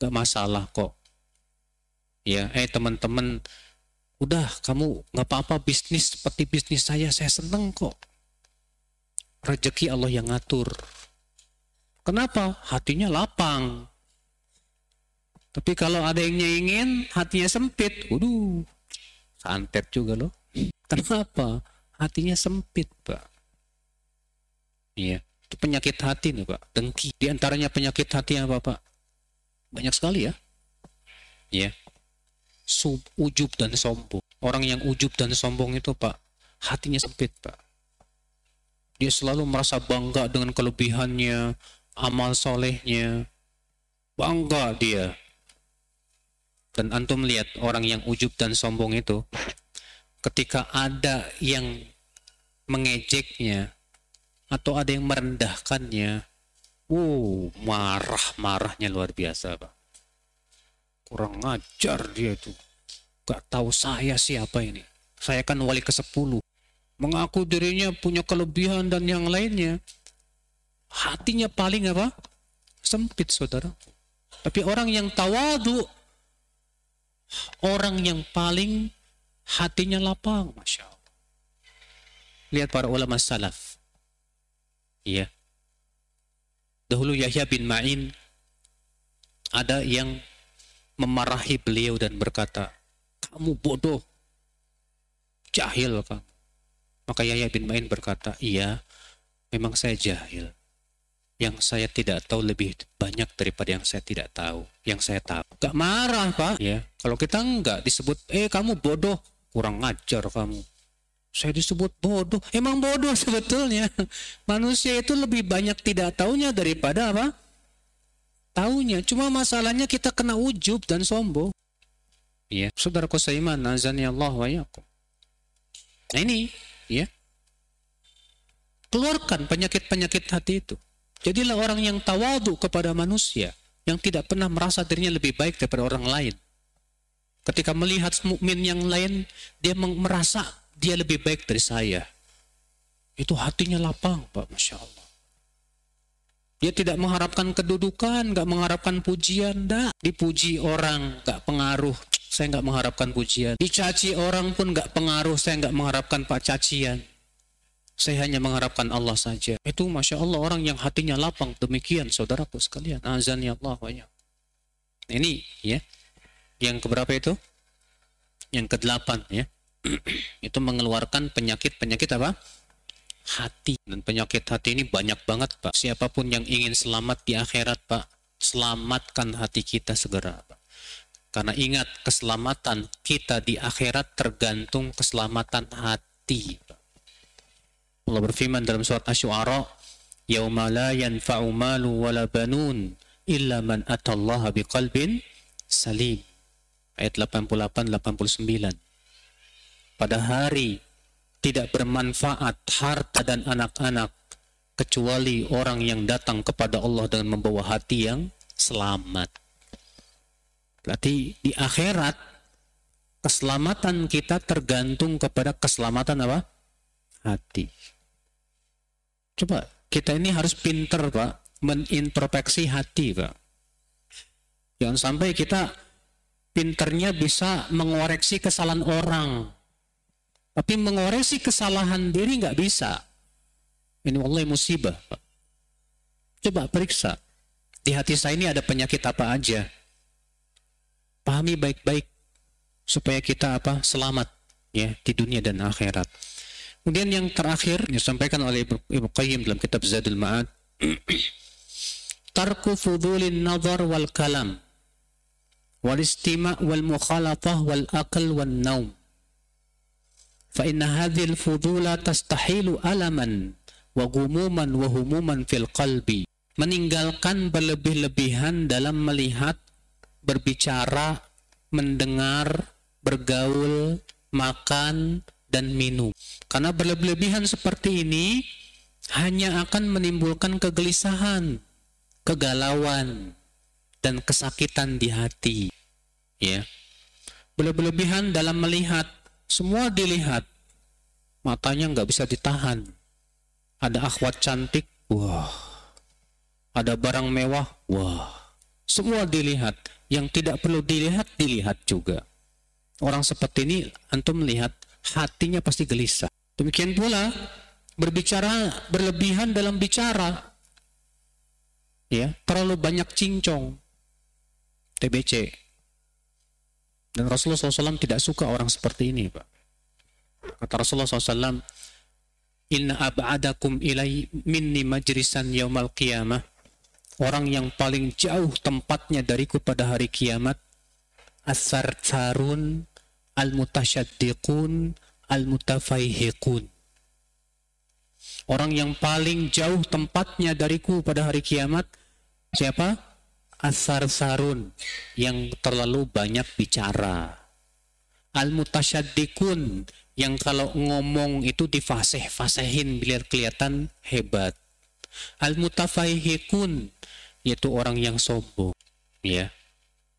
Gak masalah kok. Ya, eh teman-teman, udah kamu nggak apa-apa bisnis seperti bisnis saya, saya seneng kok. Rezeki Allah yang ngatur. Kenapa? Hatinya lapang. Tapi kalau ada yang nyaingin, hatinya sempit. Waduh, santet juga loh. Kenapa? Hatinya sempit, Pak. Iya, itu penyakit hati nih, Pak. Dengki. Di antaranya penyakit hati apa, Pak? Banyak sekali ya. Iya. Sub, ujub dan sombong. Orang yang ujub dan sombong itu, Pak, hatinya sempit, Pak. Dia selalu merasa bangga dengan kelebihannya, amal solehnya. Bangga dia dan antum lihat orang yang ujub dan sombong itu ketika ada yang mengejeknya atau ada yang merendahkannya wow marah-marahnya luar biasa pak. Kurang ngajar dia itu. Gak tahu saya siapa ini. Saya kan wali ke sepuluh. Mengaku dirinya punya kelebihan dan yang lainnya. Hatinya paling apa? Sempit saudara. Tapi orang yang tawadu Orang yang paling hatinya lapang, Masya Allah. Lihat para ulama salaf. Iya. Dahulu Yahya bin Ma'in ada yang memarahi beliau dan berkata, kamu bodoh, jahil kamu. Maka Yahya bin Ma'in berkata, iya, memang saya jahil yang saya tidak tahu lebih banyak daripada yang saya tidak tahu. Yang saya tahu. Gak marah, Pak. Ya. Kalau kita enggak disebut, eh kamu bodoh. Kurang ngajar kamu. Saya disebut bodoh. Emang bodoh sebetulnya. Manusia itu lebih banyak tidak tahunya daripada apa? Tahunya. Cuma masalahnya kita kena ujub dan sombong. Ya. Saudaraku seiman, nazani Allah wa yakum. Nah ini, ya. Keluarkan penyakit-penyakit hati itu. Jadilah orang yang tawadu kepada manusia, yang tidak pernah merasa dirinya lebih baik daripada orang lain. Ketika melihat mukmin yang lain, dia merasa dia lebih baik dari saya. Itu hatinya lapang, Pak, Masya Allah. Dia tidak mengharapkan kedudukan, nggak mengharapkan pujian, nggak dipuji orang, nggak pengaruh. Saya nggak mengharapkan pujian. Dicaci orang pun nggak pengaruh, saya nggak mengharapkan pak cacian. Saya hanya mengharapkan Allah saja. Itu Masya Allah orang yang hatinya lapang. Demikian saudaraku sekalian. Azan ya Allah wa ya. Ini ya. Yang keberapa itu? Yang kedelapan ya. itu mengeluarkan penyakit-penyakit apa? Hati. Dan penyakit hati ini banyak banget Pak. Siapa pun yang ingin selamat di akhirat Pak. Selamatkan hati kita segera Pak. Karena ingat keselamatan kita di akhirat tergantung keselamatan hati Pak. Allah berfirman dalam surat Asy-Syu'ara, "Yauma la yanfa'u malu wala banun illa man atallaha biqalbin salim." Ayat 88 89. Pada hari tidak bermanfaat harta dan anak-anak kecuali orang yang datang kepada Allah dengan membawa hati yang selamat. Berarti di akhirat keselamatan kita tergantung kepada keselamatan apa? Hati. Coba kita ini harus pinter Pak, menintrospeksi hati Pak. Jangan sampai kita pinternya bisa mengoreksi kesalahan orang. Tapi mengoreksi kesalahan diri nggak bisa. Ini Allah musibah. Coba periksa. Di hati saya ini ada penyakit apa aja. Pahami baik-baik supaya kita apa selamat ya di dunia dan akhirat. Kemudian yang terakhir disampaikan oleh Ibnu Qayyim dalam kitab Zadul Ma'ad tarku fudulin nazar wal kalam wal istima' wal mukhalatah wal akal wal naum fa inna hadhihi al fudula tastahilu alaman wa gumuman wa humuman fil qalbi. Meninggalkan berlebih-lebihan dalam melihat berbicara mendengar bergaul makan dan minum. Karena berlebihan seperti ini hanya akan menimbulkan kegelisahan kegalauan dan kesakitan di hati. Ya. Berlebihan dalam melihat semua dilihat matanya nggak bisa ditahan ada akhwat cantik, wah. Ada barang mewah, wah. Semua dilihat. Yang tidak perlu dilihat, dilihat juga. Orang seperti ini, antum melihat hatinya pasti gelisah. Demikian pula, berbicara berlebihan dalam bicara. Ya, terlalu banyak cincong. TBC. Dan Rasulullah SAW tidak suka orang seperti ini, Pak. Kata Rasulullah SAW, Inna ab'adakum ilai minni majrisan yaumal qiyamah. Orang yang paling jauh tempatnya dariku pada hari kiamat. As-sartarun al-mutasyaddiqun al-mutafaihiqun. Orang yang paling jauh tempatnya dariku pada hari kiamat. Siapa? As-sarsarun. Yang terlalu banyak bicara. Al-mutasyaddiqun yang kalau ngomong itu difaseh-fasehin biar kelihatan hebat. Al-mutafaihikun yaitu orang yang sombong, ya.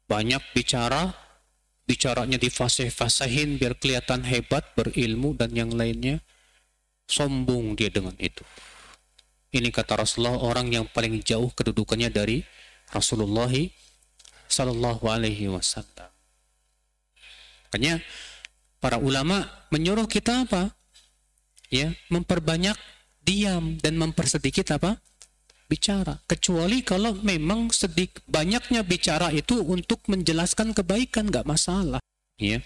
Banyak bicara, bicaranya difaseh-fasehin biar kelihatan hebat, berilmu dan yang lainnya. Sombong dia dengan itu. Ini kata Rasulullah orang yang paling jauh kedudukannya dari Rasulullah sallallahu alaihi wasallam. Makanya para ulama menyuruh kita apa? Ya, memperbanyak diam dan mempersedikit apa? bicara. Kecuali kalau memang sedik banyaknya bicara itu untuk menjelaskan kebaikan nggak masalah, ya.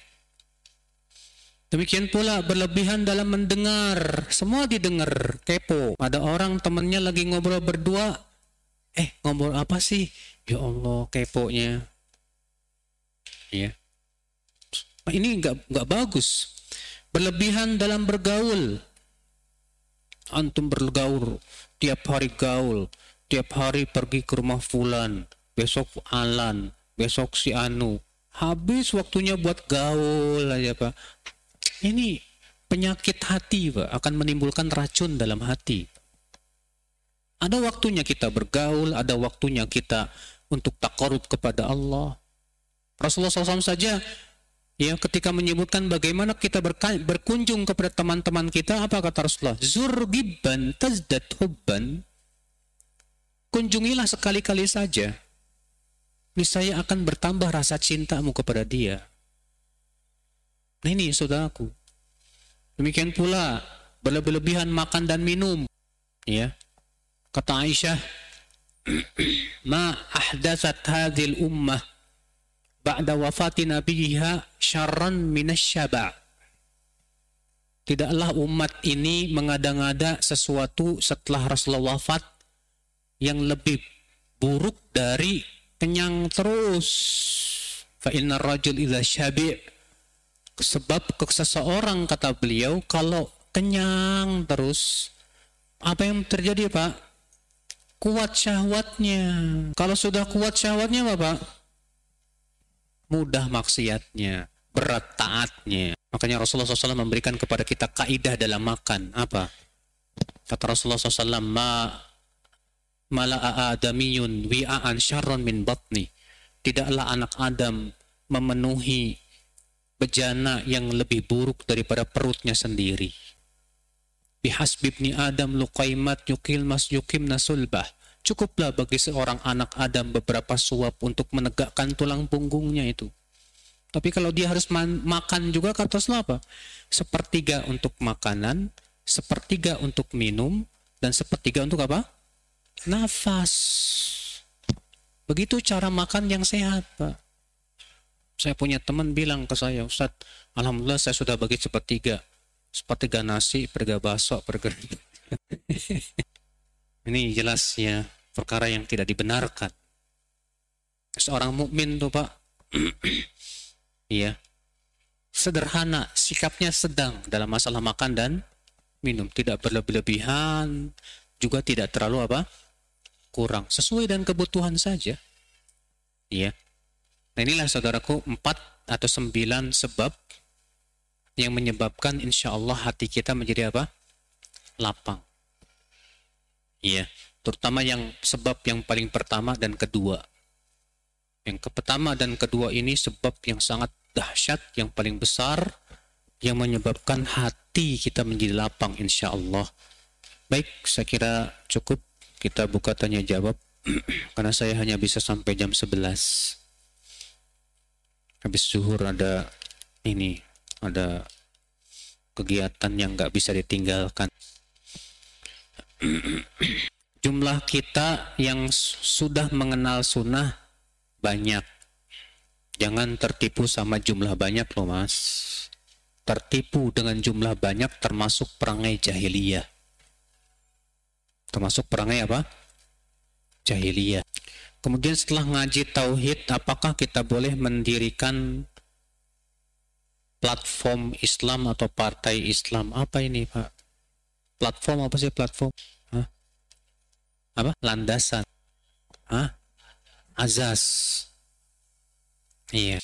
Demikian pula berlebihan dalam mendengar, semua didengar, kepo. Ada orang temennya lagi ngobrol berdua, eh ngobrol apa sih? Ya Allah, keponya. Ya. Ini nggak nggak bagus. Berlebihan dalam bergaul. Antum bergaul tiap hari gaul, tiap hari pergi ke rumah fulan, besok Alan, besok si Anu. Habis waktunya buat gaul aja Pak. Ini penyakit hati Pak, akan menimbulkan racun dalam hati. Ada waktunya kita bergaul, ada waktunya kita untuk takarub kepada Allah. Rasulullah SAW saja ya ketika menyebutkan bagaimana kita berkunjung kepada teman-teman kita apa kata Rasulullah? Zur gibban tazdad hubban. Kunjungilah sekali-kali saja. Niscaya akan bertambah rasa cintamu kepada dia. Nah ini saudaraku. Demikian pula berlebihan makan dan minum ya kata Aisyah ma ahdatsat hadhil ummah ba'da wafati nabiha syarran minasyaba. Tidaklah umat ini mengada-ngada sesuatu setelah Rasulullah wafat yang lebih buruk dari kenyang terus. Fa inna rajul idza syabi' sebab seseorang kata beliau kalau kenyang terus apa yang terjadi Pak? Kuat syahwatnya. Kalau sudah kuat syahwatnya Bapak, mudah maksiatnya, berat taatnya. Makanya Rasulullah SAW memberikan kepada kita kaidah dalam makan. Apa? Kata Rasulullah SAW, Ma mala'a adamiyun wi'aan syarron min batni. Tidaklah anak Adam memenuhi bejana yang lebih buruk daripada perutnya sendiri. Bihasbibni Adam luqaimat yukil mas yukim nasulbah. Cukuplah bagi seorang anak Adam beberapa suap untuk menegakkan tulang punggungnya itu. Tapi kalau dia harus makan juga kata apa? Sepertiga untuk makanan, sepertiga untuk minum, dan sepertiga untuk apa? Nafas. Begitu cara makan yang sehat, Pak. Saya punya teman bilang ke saya, Ustaz, Alhamdulillah saya sudah bagi sepertiga. Sepertiga nasi, perga bakso, perga... Ini jelas ya perkara yang tidak dibenarkan. Seorang mukmin tuh Pak, iya, sederhana, sikapnya sedang dalam masalah makan dan minum, tidak berlebih-lebihan, juga tidak terlalu apa? kurang, sesuai dengan kebutuhan saja. Iya. Nah inilah saudaraku empat atau sembilan sebab yang menyebabkan insya Allah hati kita menjadi apa? Lapang. Iya. Terutama yang sebab yang paling pertama dan kedua. Yang pertama dan kedua ini sebab yang sangat dahsyat, yang paling besar, yang menyebabkan hati kita menjadi lapang insya Allah. Baik, saya kira cukup kita buka tanya jawab karena saya hanya bisa sampai jam 11 habis zuhur ada ini ada kegiatan yang nggak bisa ditinggalkan jumlah kita yang sudah mengenal sunnah banyak jangan tertipu sama jumlah banyak loh mas tertipu dengan jumlah banyak termasuk perangai jahiliyah termasuk perangai apa? Jahiliyah. Kemudian setelah ngaji tauhid, apakah kita boleh mendirikan platform Islam atau partai Islam? Apa ini, Pak? Platform apa sih platform? Hah? Apa? Landasan. Hah? Azas. Iya.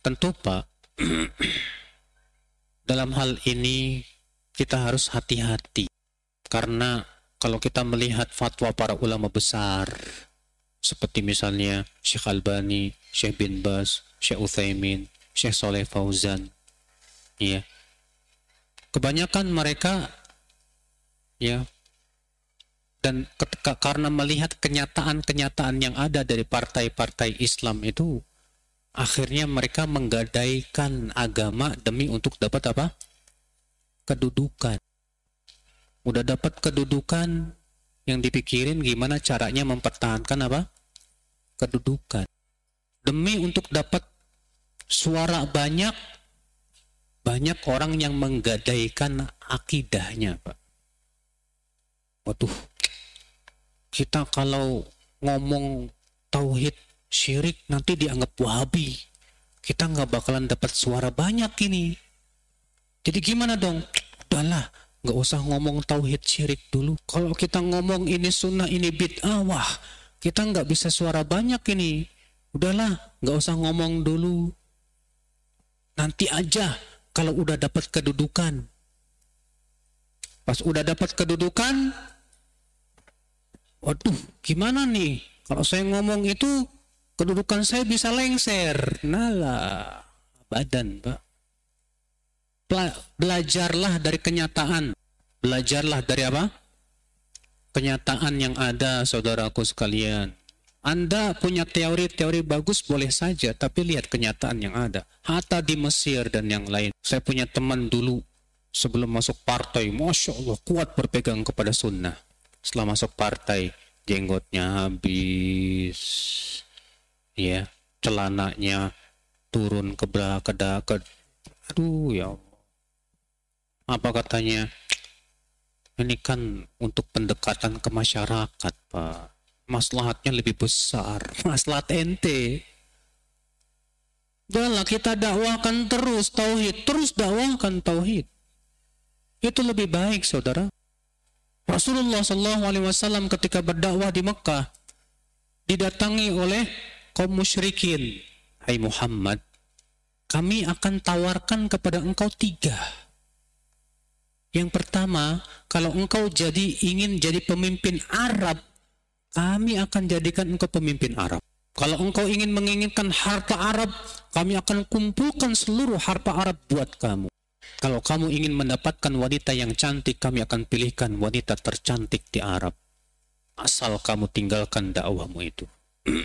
Tentu, Pak. dalam hal ini kita harus hati-hati karena kalau kita melihat fatwa para ulama besar seperti misalnya Syekh Albani, Syekh bin Bas, Syekh Uthaymin, Syekh Soleh Fauzan, ya, kebanyakan mereka, ya, dan ketika, karena melihat kenyataan-kenyataan yang ada dari partai-partai Islam itu, akhirnya mereka menggadaikan agama demi untuk dapat apa? Kedudukan. Udah dapat kedudukan yang dipikirin gimana caranya mempertahankan apa? Kedudukan. Demi untuk dapat suara banyak banyak orang yang menggadaikan akidahnya pak waduh kita kalau ngomong tauhid syirik nanti dianggap wahabi kita nggak bakalan dapat suara banyak ini jadi gimana dong udahlah Nggak usah ngomong tauhid syirik dulu. Kalau kita ngomong ini sunnah, ini bid'ah, wah kita nggak bisa suara banyak ini. Udahlah, nggak usah ngomong dulu. Nanti aja kalau udah dapat kedudukan. Pas udah dapat kedudukan, waduh, gimana nih? Kalau saya ngomong itu, kedudukan saya bisa lengser. Nah badan, Pak belajarlah dari kenyataan. Belajarlah dari apa? Kenyataan yang ada, saudaraku sekalian. Anda punya teori-teori bagus boleh saja, tapi lihat kenyataan yang ada. Hatta di Mesir dan yang lain. Saya punya teman dulu sebelum masuk partai, Masya Allah kuat berpegang kepada sunnah. Setelah masuk partai, jenggotnya habis. Ya, celananya turun ke belakang, ke, aduh ya Allah apa katanya ini kan untuk pendekatan ke masyarakat pak maslahatnya lebih besar maslahat ente Udahlah kita dakwahkan terus tauhid, terus dakwahkan tauhid. Itu lebih baik, saudara. Rasulullah Shallallahu Alaihi Wasallam ketika berdakwah di Mekah didatangi oleh kaum musyrikin. Hai Muhammad, kami akan tawarkan kepada engkau tiga Yang pertama, kalau engkau jadi ingin jadi pemimpin Arab, kami akan jadikan engkau pemimpin Arab. Kalau engkau ingin menginginkan harta Arab, kami akan kumpulkan seluruh harta Arab buat kamu. Kalau kamu ingin mendapatkan wanita yang cantik, kami akan pilihkan wanita tercantik di Arab. Asal kamu tinggalkan dakwahmu itu.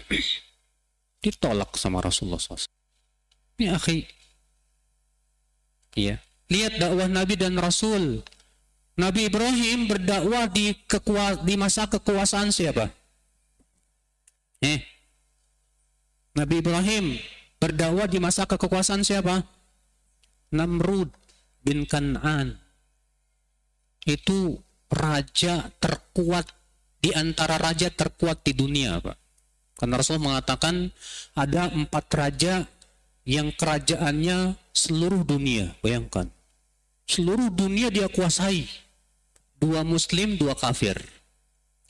Ditolak sama Rasulullah SAW. Ya akhi. Iya. Lihat dakwah Nabi dan Rasul. Nabi Ibrahim berdakwah di, di masa kekuasaan siapa? Eh, Nabi Ibrahim berdakwah di masa kekuasaan siapa? Namrud bin Kan'an. Itu raja terkuat di antara raja terkuat di dunia, Pak. Karena Rasul mengatakan ada empat raja yang kerajaannya seluruh dunia. Bayangkan. Seluruh dunia dia kuasai. Dua muslim, dua kafir.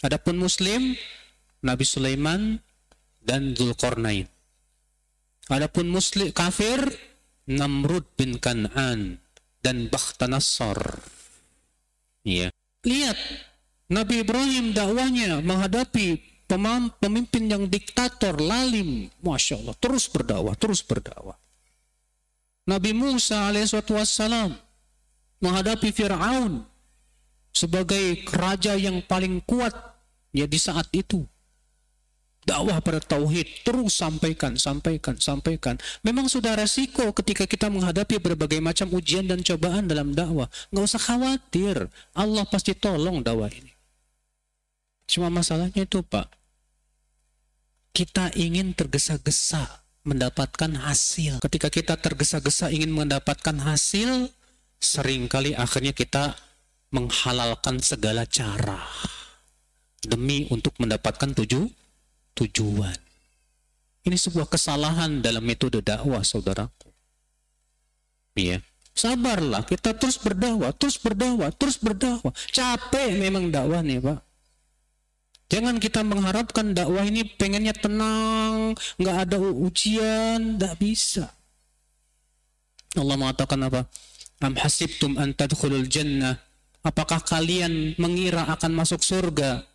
Adapun muslim, Nabi Sulaiman dan Zulkarnain. Adapun muslim kafir Namrud bin Kan'an dan Bakhtanassar. Ya. Lihat Nabi Ibrahim dakwahnya menghadapi pemimpin yang diktator, lalim, masya Allah, terus berdakwah, terus berdakwah. Nabi Musa alaihissalam menghadapi Fir'aun sebagai raja yang paling kuat ya di saat itu. Dakwah pada tauhid terus sampaikan sampaikan sampaikan. Memang sudah resiko ketika kita menghadapi berbagai macam ujian dan cobaan dalam dakwah. Nggak usah khawatir Allah pasti tolong dakwah ini. Cuma masalahnya itu pak kita ingin tergesa-gesa mendapatkan hasil. Ketika kita tergesa-gesa ingin mendapatkan hasil sering kali akhirnya kita menghalalkan segala cara demi untuk mendapatkan tujuh tujuan. Ini sebuah kesalahan dalam metode dakwah, saudaraku. Iya. Sabarlah, kita terus berdakwah, terus berdakwah, terus berdakwah. Capek memang dakwah nih, Pak. Jangan kita mengharapkan dakwah ini pengennya tenang, nggak ada ujian, nggak bisa. Allah mengatakan apa? Am hasibtum an tadkhulul jannah? Apakah kalian mengira akan masuk surga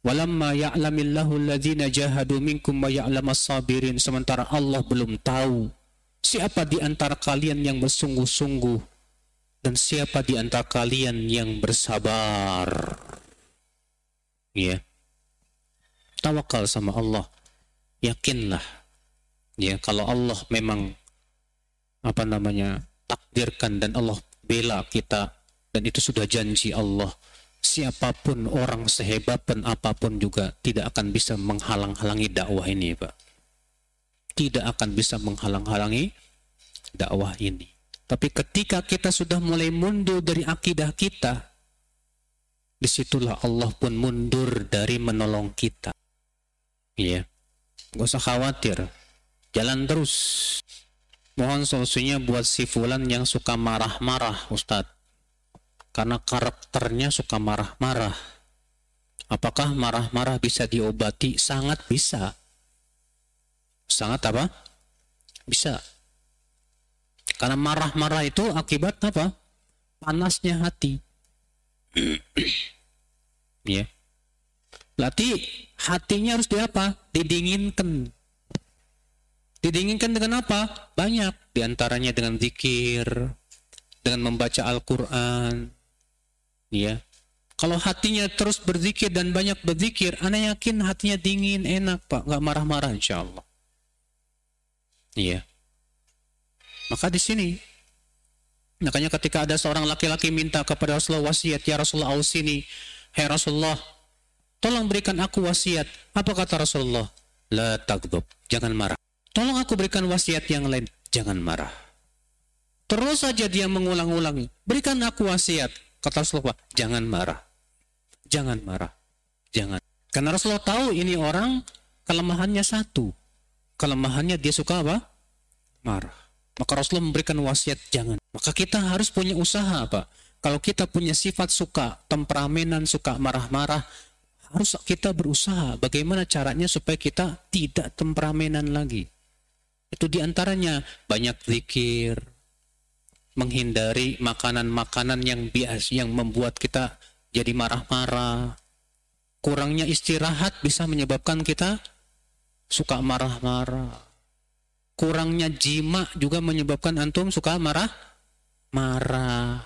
Walamma ya'lamillahu alladhina jahadu minkum wa ya'lamas sabirin. Sementara Allah belum tahu siapa di antara kalian yang bersungguh-sungguh dan siapa di antara kalian yang bersabar. Ya. Tawakal sama Allah. Yakinlah. Ya, kalau Allah memang apa namanya takdirkan dan Allah bela kita dan itu sudah janji Allah siapa pun orang sehebat pun apa pun juga tidak akan bisa menghalang-halangi dakwah ini, Pak. Tidak akan bisa menghalang-halangi dakwah ini. Tapi ketika kita sudah mulai mundur dari akidah kita, di situlah Allah pun mundur dari menolong kita. Iya. Gak usah khawatir. Jalan terus. Mohon solusinya buat si fulan yang suka marah-marah, Ustadz karena karakternya suka marah-marah. Apakah marah-marah bisa diobati? Sangat bisa. Sangat apa? Bisa. Karena marah-marah itu akibat apa? Panasnya hati. ya. Berarti hatinya harus diapa? Didinginkan. Didinginkan dengan apa? Banyak. Di antaranya dengan zikir, dengan membaca Al-Quran, Ya. Kalau hatinya terus berzikir dan banyak berzikir, anak yakin hatinya dingin, enak pak, nggak marah-marah insya Allah. Iya. Maka di sini, makanya ketika ada seorang laki-laki minta kepada Rasulullah wasiat, ya Rasulullah ausini, Hei Rasulullah, tolong berikan aku wasiat. Apa kata Rasulullah? La tagdob, jangan marah. Tolong aku berikan wasiat yang lain, jangan marah. Terus saja dia mengulang-ulangi, berikan aku wasiat, Kata Rasulullah, jangan marah. Jangan marah. Jangan. Karena Rasulullah tahu ini orang kelemahannya satu. Kelemahannya dia suka apa? Marah. Maka Rasulullah memberikan wasiat jangan. Maka kita harus punya usaha, Pak. Kalau kita punya sifat suka temperamenan, suka marah-marah, harus kita berusaha bagaimana caranya supaya kita tidak temperamenan lagi. Itu di antaranya banyak zikir, menghindari makanan-makanan yang bias yang membuat kita jadi marah-marah. Kurangnya istirahat bisa menyebabkan kita suka marah-marah. Kurangnya jima juga menyebabkan antum suka marah-marah.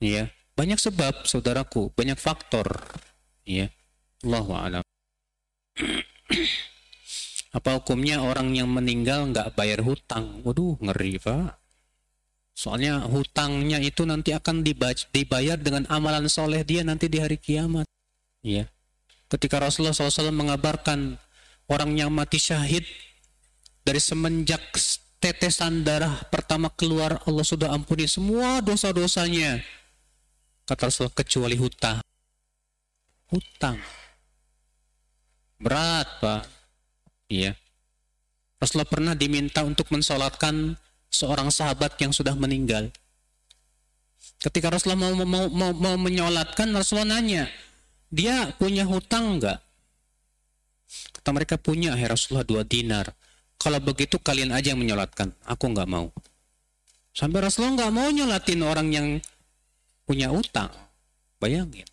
Ya, banyak sebab saudaraku, banyak faktor. Ya. Allahu a'lam. Apa hukumnya orang yang meninggal nggak bayar hutang? Waduh, ngeri pak. Soalnya hutangnya itu nanti akan dibayar dengan amalan soleh dia nanti di hari kiamat. Ya. Ketika Rasulullah SAW mengabarkan orang yang mati syahid dari semenjak tetesan darah pertama keluar Allah sudah ampuni semua dosa-dosanya. Kata Rasulullah kecuali hutang. Hutang. Berat, Pak. Iya. Rasulullah pernah diminta untuk mensolatkan seorang sahabat yang sudah meninggal. Ketika Rasulullah mau, mau, mau, mau menyolatkan, Rasulullah nanya, dia punya hutang enggak? Kata mereka punya, ya Rasulullah dua dinar. Kalau begitu kalian aja yang menyolatkan, aku enggak mau. Sampai Rasulullah enggak mau nyolatin orang yang punya utang. Bayangin.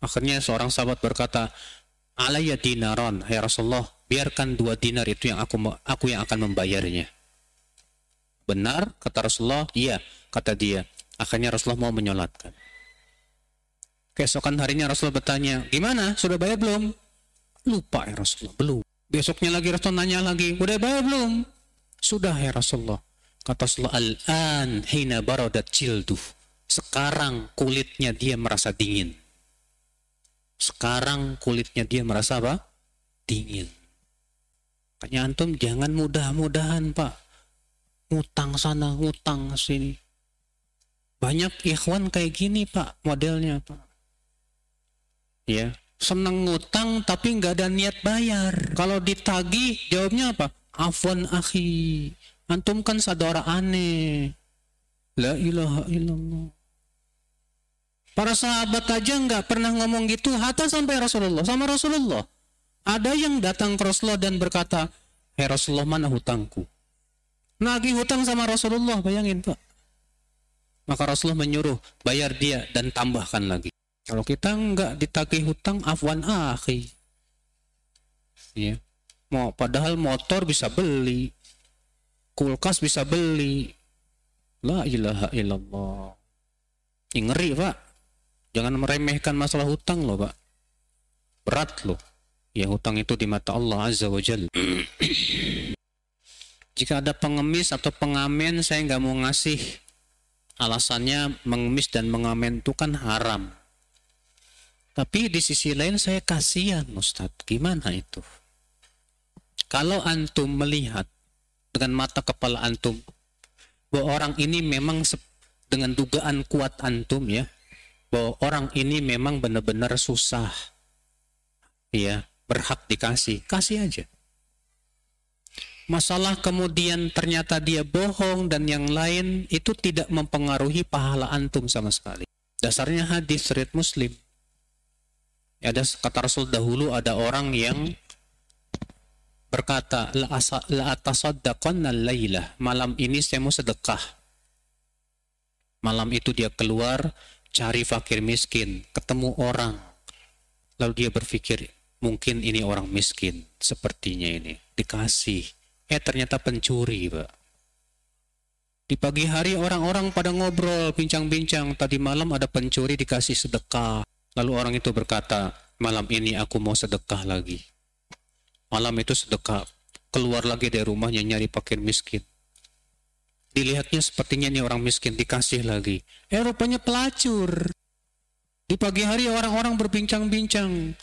Akhirnya seorang sahabat berkata, Alaya dinaron, ya Rasulullah, biarkan dua dinar itu yang aku aku yang akan membayarnya. Benar, kata Rasulullah, iya, kata dia. Akhirnya Rasulullah mau menyolatkan. Keesokan harinya Rasulullah bertanya, gimana, sudah bayar belum? Lupa ya Rasulullah, belum. Besoknya lagi Rasulullah nanya lagi, udah bayar belum? Sudah ya Rasulullah. Kata Rasulullah, al-an hina barodat jilduh. Sekarang kulitnya dia merasa dingin. Sekarang kulitnya dia merasa apa? Dingin. Makanya antum jangan mudah-mudahan pak. Ngutang sana, ngutang sini. Banyak ikhwan kayak gini pak modelnya pak. Ya, seneng ngutang tapi nggak ada niat bayar. Kalau ditagi jawabnya apa? Afwan akhi. Antum kan saudara aneh. La ilaha illallah. Para sahabat aja nggak pernah ngomong gitu, hatta sampai Rasulullah. Sama Rasulullah. Ada yang datang ke Rasulullah dan berkata, Hei Rasulullah mana hutangku? Nagih hutang sama Rasulullah, bayangin Pak. Maka Rasulullah menyuruh, bayar dia dan tambahkan lagi. Kalau kita nggak ditagih hutang, afwan akhi. Ya. Mau padahal motor bisa beli, kulkas bisa beli. La ilaha illallah. Ngeri, Pak. Jangan meremehkan masalah hutang loh, Pak. Berat loh. Ya hutang itu di mata Allah Azza wa Jal. Jika ada pengemis atau pengamen, saya nggak mau ngasih. Alasannya mengemis dan mengamen itu kan haram. Tapi di sisi lain saya kasihan Ustadz. Gimana itu? Kalau antum melihat dengan mata kepala antum bahwa orang ini memang dengan dugaan kuat antum ya bahwa orang ini memang benar-benar susah. Ya berhak dikasih. Kasih aja. Masalah kemudian ternyata dia bohong dan yang lain itu tidak mempengaruhi pahala antum sama sekali. Dasarnya hadis riwayat muslim. Ya, ada kata Rasul dahulu ada orang yang berkata la, la atasaddaqanna laylah malam ini saya mau sedekah. Malam itu dia keluar cari fakir miskin, ketemu orang, lalu dia berpikir, mungkin ini orang miskin, sepertinya ini, dikasih. Eh ternyata pencuri, Pak. Di pagi hari orang-orang pada ngobrol, bincang-bincang, tadi malam ada pencuri dikasih sedekah. Lalu orang itu berkata, malam ini aku mau sedekah lagi. Malam itu sedekah, keluar lagi dari rumahnya nyari fakir miskin Dilihatnya sepertinya ini orang miskin dikasih lagi. Eh rupanya pelacur. Di pagi hari orang-orang berbincang-bincang.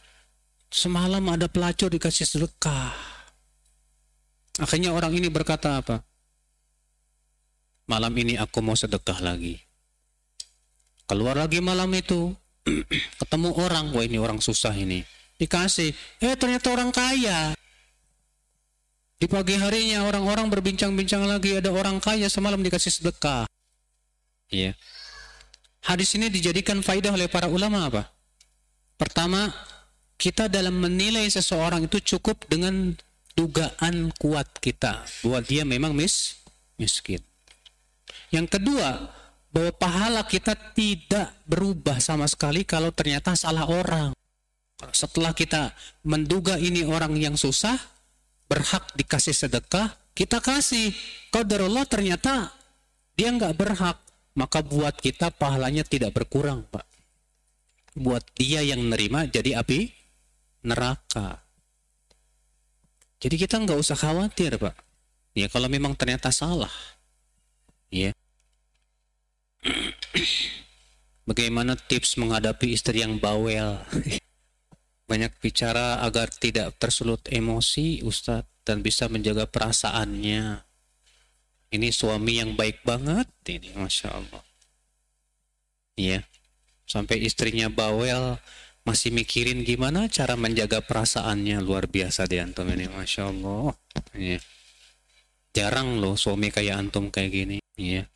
Semalam ada pelacur dikasih sedekah. Akhirnya orang ini berkata apa? Malam ini aku mau sedekah lagi. Keluar lagi malam itu. Ketemu orang. Wah ini orang susah ini. Dikasih. Eh ternyata orang kaya. Di pagi harinya orang-orang berbincang-bincang lagi ada orang kaya semalam dikasih sedekah. Iya. Hadis ini dijadikan faidah oleh para ulama apa? Pertama, kita dalam menilai seseorang itu cukup dengan dugaan kuat kita bahwa dia memang mis miskin. Yang kedua, bahwa pahala kita tidak berubah sama sekali kalau ternyata salah orang. Setelah kita menduga ini orang yang susah, berhak dikasih sedekah, kita kasih. Qadarullah ternyata dia nggak berhak, maka buat kita pahalanya tidak berkurang, Pak. Buat dia yang nerima jadi api neraka. Jadi kita nggak usah khawatir, Pak. Ya kalau memang ternyata salah. Ya. Bagaimana tips menghadapi istri yang bawel? Banyak bicara agar tidak tersulut emosi, Ustadz, dan bisa menjaga perasaannya. Ini suami yang baik banget, ini Masya Allah. Iya, sampai istrinya bawel, masih mikirin gimana cara menjaga perasaannya luar biasa di antum ini masya Allah iya. jarang loh suami kayak antum kayak gini iya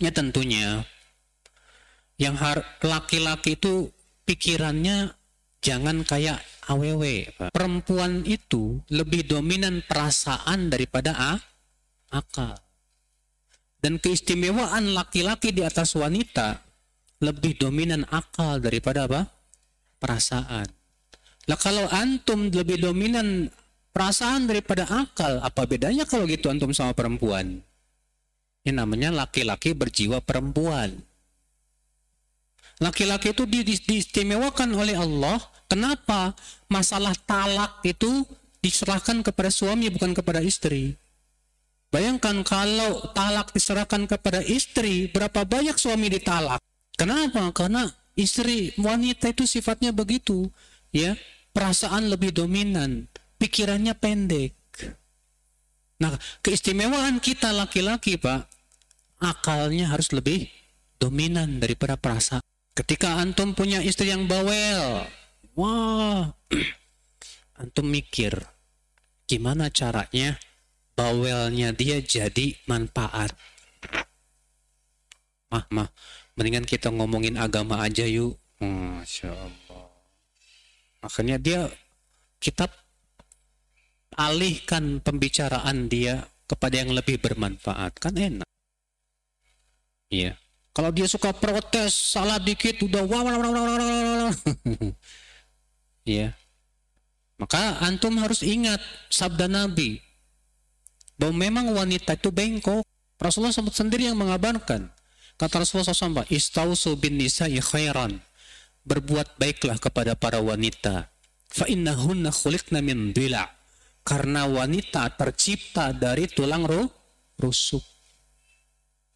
ya tentunya yang laki-laki itu pikirannya jangan kayak aww perempuan itu lebih dominan perasaan daripada a akal dan keistimewaan laki-laki di atas wanita lebih dominan akal daripada apa? Perasaan. Lah kalau antum lebih dominan perasaan daripada akal, apa bedanya kalau gitu antum sama perempuan? Ini namanya laki-laki berjiwa perempuan. Laki-laki itu di, di, diistimewakan oleh Allah. Kenapa? Masalah talak itu diserahkan kepada suami bukan kepada istri. Bayangkan kalau talak diserahkan kepada istri, berapa banyak suami ditalak? Kenapa? Karena istri wanita itu sifatnya begitu, ya. Perasaan lebih dominan, pikirannya pendek. Nah, keistimewaan kita laki-laki, Pak, akalnya harus lebih dominan daripada perasaan. Ketika antum punya istri yang bawel, wah, antum mikir gimana caranya bawelnya dia jadi manfaat. Mah, mah, mendingan kita ngomongin agama aja yuk. Masya Allah. Makanya dia kita alihkan pembicaraan dia kepada yang lebih bermanfaat. Kan enak. Iya. Kalau dia suka protes salah dikit udah wah wah wah wah iya maka antum harus ingat sabda Nabi bahwa memang wanita itu bengkok Rasulullah sendiri yang mengabarkan Kata Rasulullah SAW, Istausu bin nisa'i khairan. Berbuat baiklah kepada para wanita. Fa innahunna khuliqna min dila. Karena wanita tercipta dari tulang ru rusuk.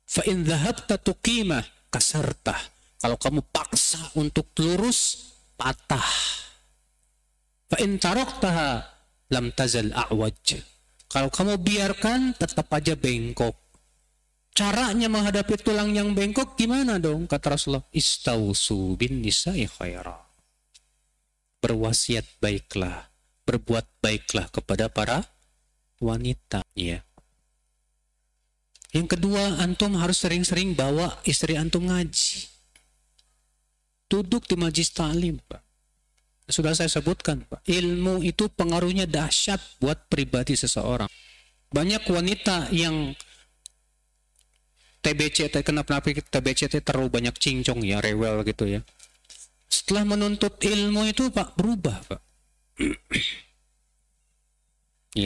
Fa in dhahabta tuqimah kasartah. Kalau kamu paksa untuk lurus, patah. Fa in taroktaha lam tazal a'waj. Kalau kamu biarkan, tetap aja bengkok Caranya menghadapi tulang yang bengkok gimana dong? Kata Rasulullah, istausu bin nisa'i khaira. Berwasiat baiklah, berbuat baiklah kepada para wanita. Ya. Yang kedua, antum harus sering-sering bawa istri antum ngaji. Duduk di majlis ta'lim, Pak. Sudah saya sebutkan, Pak. Ilmu itu pengaruhnya dahsyat buat pribadi seseorang. Banyak wanita yang TBC kenapa TBC terlalu banyak cincong ya rewel gitu ya setelah menuntut ilmu itu pak berubah pak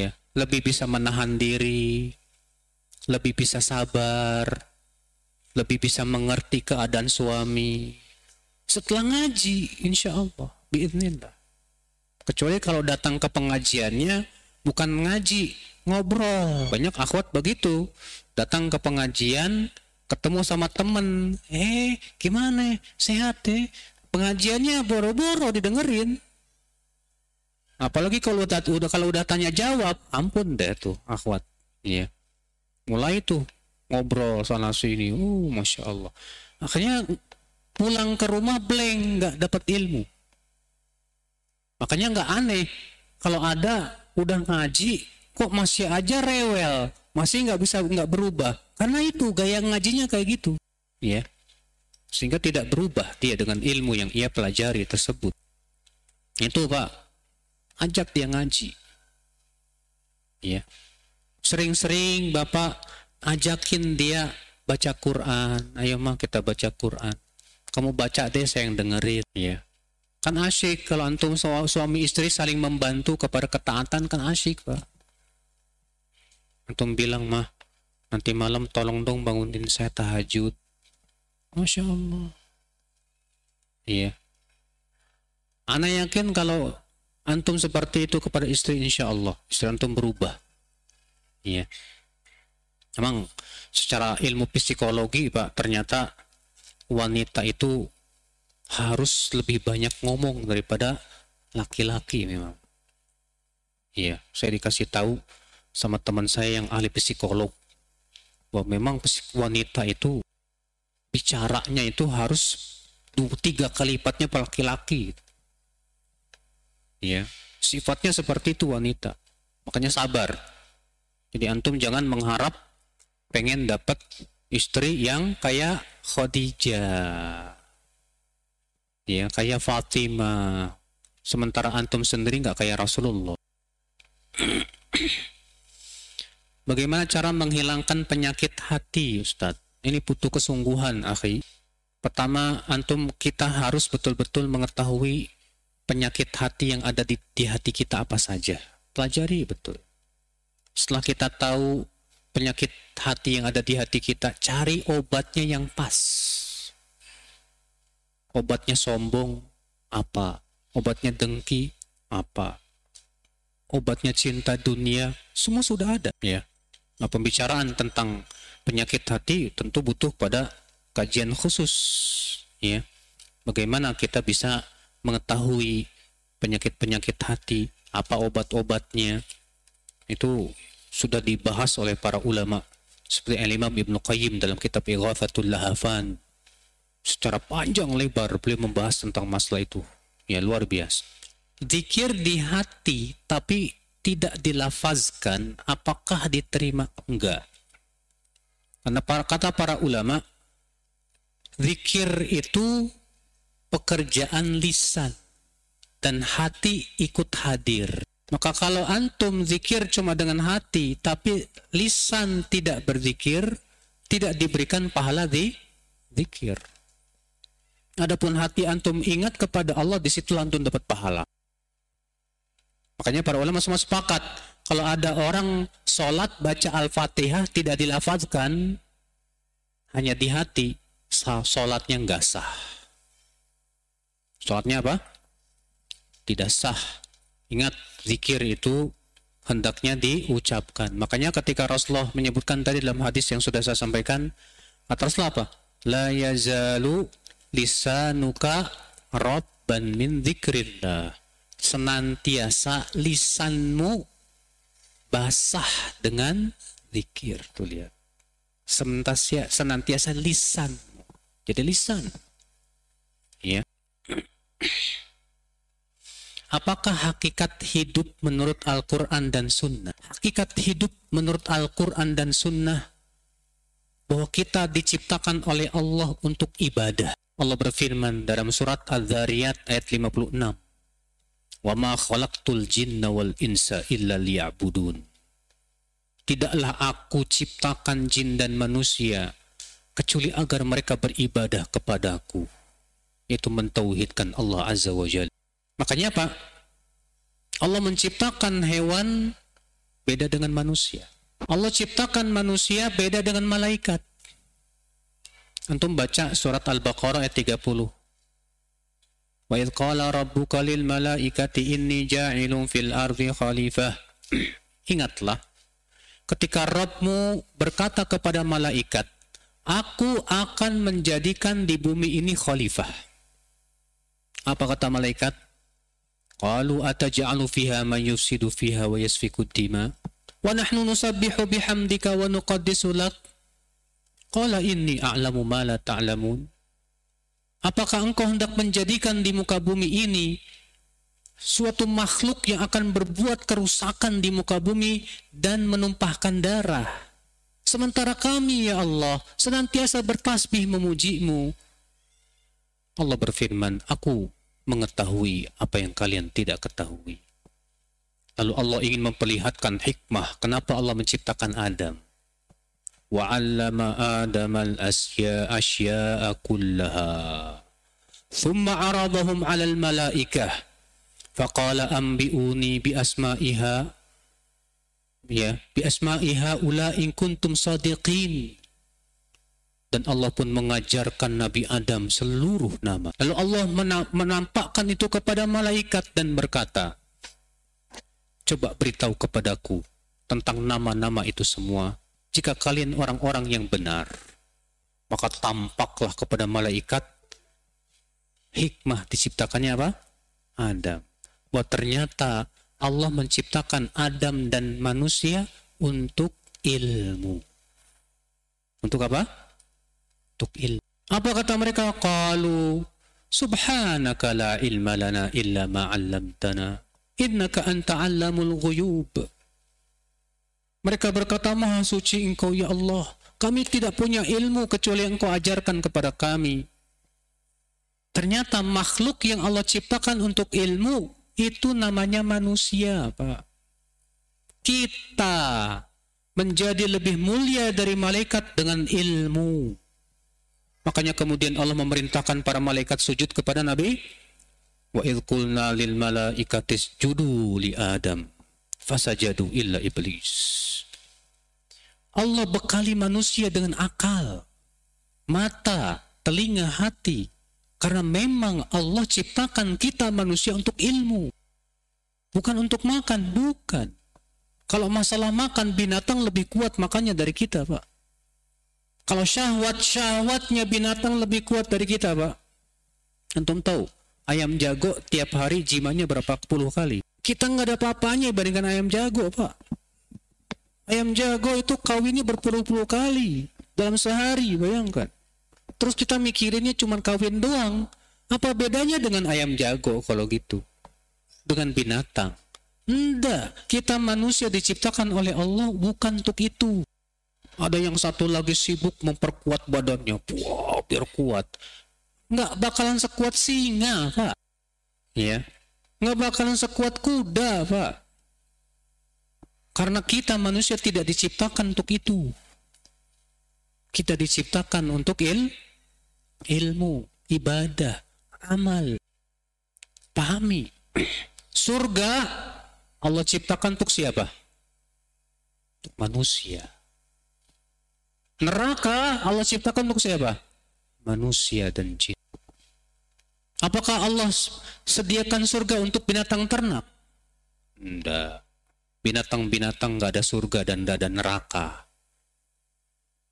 ya lebih bisa menahan diri lebih bisa sabar lebih bisa mengerti keadaan suami setelah ngaji insya Allah biidnillah kecuali kalau datang ke pengajiannya bukan ngaji ngobrol. Banyak akhwat begitu. Datang ke pengajian ketemu sama temen. Eh gimana? Sehat deh pengajiannya boro-boro didengerin. Apalagi kalau udah, udah kalau udah tanya jawab ampun deh tuh akhwat. Iya. Mulai tuh ngobrol sana sini. Uh masya Allah. Akhirnya pulang ke rumah blank nggak dapat ilmu makanya nggak aneh. Kalau ada udah ngaji kok masih aja rewel? Masih nggak bisa nggak berubah. Karena itu gaya ngajinya kayak gitu. Ya sehingga tidak berubah dia dengan ilmu yang ia pelajari tersebut. Itu pak. Ajak dia ngaji. Ya sering-sering bapak ajakin dia baca Quran. Ayo mah kita baca Quran. Kamu baca deh saya yang dengerin. Ya. Kan asyik kalau antum suami istri saling membantu kepada ketaatan kan asyik, Pak. Antum bilang mah nanti malam tolong dong bangunin saya tahajud. Masya Allah. Iya. Ana yakin kalau antum seperti itu kepada istri insya Allah istri antum berubah. Iya. Emang secara ilmu psikologi Pak ternyata wanita itu harus lebih banyak ngomong daripada laki-laki memang. Iya, saya dikasih tahu sama teman saya yang ahli psikolog bahwa memang wanita itu bicaranya itu harus dua tiga kali lipatnya laki-laki. Iya, sifatnya seperti itu wanita. Makanya sabar. Jadi antum jangan mengharap pengen dapat istri yang kayak Khadijah ya kayak Fatimah. Sementara antum sendiri nggak kayak Rasulullah. Bagaimana cara menghilangkan penyakit hati Ustadz? Ini butuh kesungguhan akhi. Pertama antum kita harus betul-betul mengetahui penyakit hati yang ada di, di hati kita apa saja. Pelajari betul. Setelah kita tahu penyakit hati yang ada di hati kita cari obatnya yang pas obatnya sombong apa? Obatnya dengki apa? Obatnya cinta dunia semua sudah ada ya. Nah pembicaraan tentang penyakit hati tentu butuh pada kajian khusus ya. Bagaimana kita bisa mengetahui penyakit-penyakit hati apa obat-obatnya. Itu sudah dibahas oleh para ulama seperti Al-Imam Ibn Qayyim dalam kitab Ighathatul Lahafan secara panjang lebar beliau membahas tentang masalah itu. Ya luar biasa. Zikir di hati tapi tidak dilafazkan apakah diterima enggak? Karena para, kata para ulama zikir itu pekerjaan lisan dan hati ikut hadir. Maka kalau antum zikir cuma dengan hati tapi lisan tidak berzikir, tidak diberikan pahala di zikir. Adapun hati antum ingat kepada Allah, di situ antum dapat pahala. Makanya para ulama semua sepakat, kalau ada orang sholat baca Al-Fatihah tidak dilafazkan, hanya di hati, sholatnya nggak sah. Sholatnya apa? Tidak sah. Ingat, zikir itu hendaknya diucapkan. Makanya ketika Rasulullah menyebutkan tadi dalam hadis yang sudah saya sampaikan, kata Rasulullah apa? La yazalu lisanuka rabban min dzikrillah senantiasa lisanmu basah dengan zikir. Tuh lihat. Senantiasa senantiasa lisan jadi lisan. Ya. Apakah hakikat hidup menurut Al-Quran dan Sunnah? Hakikat hidup menurut Al-Quran dan Sunnah? Bahwa kita diciptakan oleh Allah untuk ibadah. Allah berfirman dalam surat Al-Dhariyat ayat 56. Wa ma khalaqtul jinna wal insa illa liya'budun. Tidaklah aku ciptakan jin dan manusia kecuali agar mereka beribadah kepadaku. Itu mentauhidkan Allah Azza wa Jalla. Makanya apa? Allah menciptakan hewan beda dengan manusia. Allah ciptakan manusia beda dengan malaikat. Antum baca surat Al-Baqarah ayat 30. Wa idh qala rabbuka lil malaikati inni ja'ilun fil ardi khalifah. Ingatlah ketika Rabbmu berkata kepada malaikat, Aku akan menjadikan di bumi ini khalifah. Apa kata malaikat? Qalu ataj'alu fiha man yufsidu fiha wa yasfiku dima wa nahnu nusabbihu bihamdika wa nuqaddisu lak Qala inni a'lamu ma la ta'lamun. Apakah engkau hendak menjadikan di muka bumi ini suatu makhluk yang akan berbuat kerusakan di muka bumi dan menumpahkan darah? Sementara kami ya Allah senantiasa bertasbih memujimu. Allah berfirman, aku mengetahui apa yang kalian tidak ketahui. Lalu Allah ingin memperlihatkan hikmah kenapa Allah menciptakan Adam وعلم آدم الأشياء أشياء كلها ثم عرضهم على الملائكة فقال أنبئوني بأسمائها يا بأسماء هؤلاء إن كنتم صادقين dan Allah pun mengajarkan Nabi Adam seluruh nama. Lalu Allah menampakkan itu kepada malaikat dan berkata, Coba beritahu kepadaku tentang nama-nama itu semua. jika kalian orang-orang yang benar, maka tampaklah kepada malaikat hikmah diciptakannya apa? Adam. Bahwa ternyata Allah menciptakan Adam dan manusia untuk ilmu. Untuk apa? untuk ilmu. Apa kata mereka? Qalu subhanaka la ilma lana illa ma 'allamtana innaka anta ghuyub. Mereka berkata, Maha suci engkau ya Allah. Kami tidak punya ilmu kecuali engkau ajarkan kepada kami. Ternyata makhluk yang Allah ciptakan untuk ilmu itu namanya manusia, Pak. Kita menjadi lebih mulia dari malaikat dengan ilmu. Makanya kemudian Allah memerintahkan para malaikat sujud kepada Nabi. Wa idh lil malaikati isjudu li Adam fasajadu illa iblis. Allah bekali manusia dengan akal, mata, telinga, hati. Karena memang Allah ciptakan kita manusia untuk ilmu. Bukan untuk makan, bukan. Kalau masalah makan, binatang lebih kuat makannya dari kita, Pak. Kalau syahwat-syahwatnya binatang lebih kuat dari kita, Pak. Antum tahu, ayam jago tiap hari jimatnya berapa puluh kali. Kita nggak ada apa-apanya bandingkan ayam jago, Pak. Ayam jago itu kawinnya berpuluh-puluh kali dalam sehari, bayangkan. Terus kita mikirinnya cuma kawin doang. Apa bedanya dengan ayam jago kalau gitu? Dengan binatang. Enggak, kita manusia diciptakan oleh Allah bukan untuk itu. Ada yang satu lagi sibuk memperkuat badannya. Wow, biar kuat. Nggak bakalan sekuat singa, Pak. Ya. Nggak bakalan sekuat kuda, Pak. Karena kita manusia tidak diciptakan untuk itu. Kita diciptakan untuk il, ilmu, ibadah, amal. Pahami. Surga Allah ciptakan untuk siapa? Untuk manusia. Neraka Allah ciptakan untuk siapa? Manusia dan jin. Apakah Allah sediakan surga untuk binatang ternak? Tidak. Binatang-binatang nggak ada surga dan tidak ada neraka.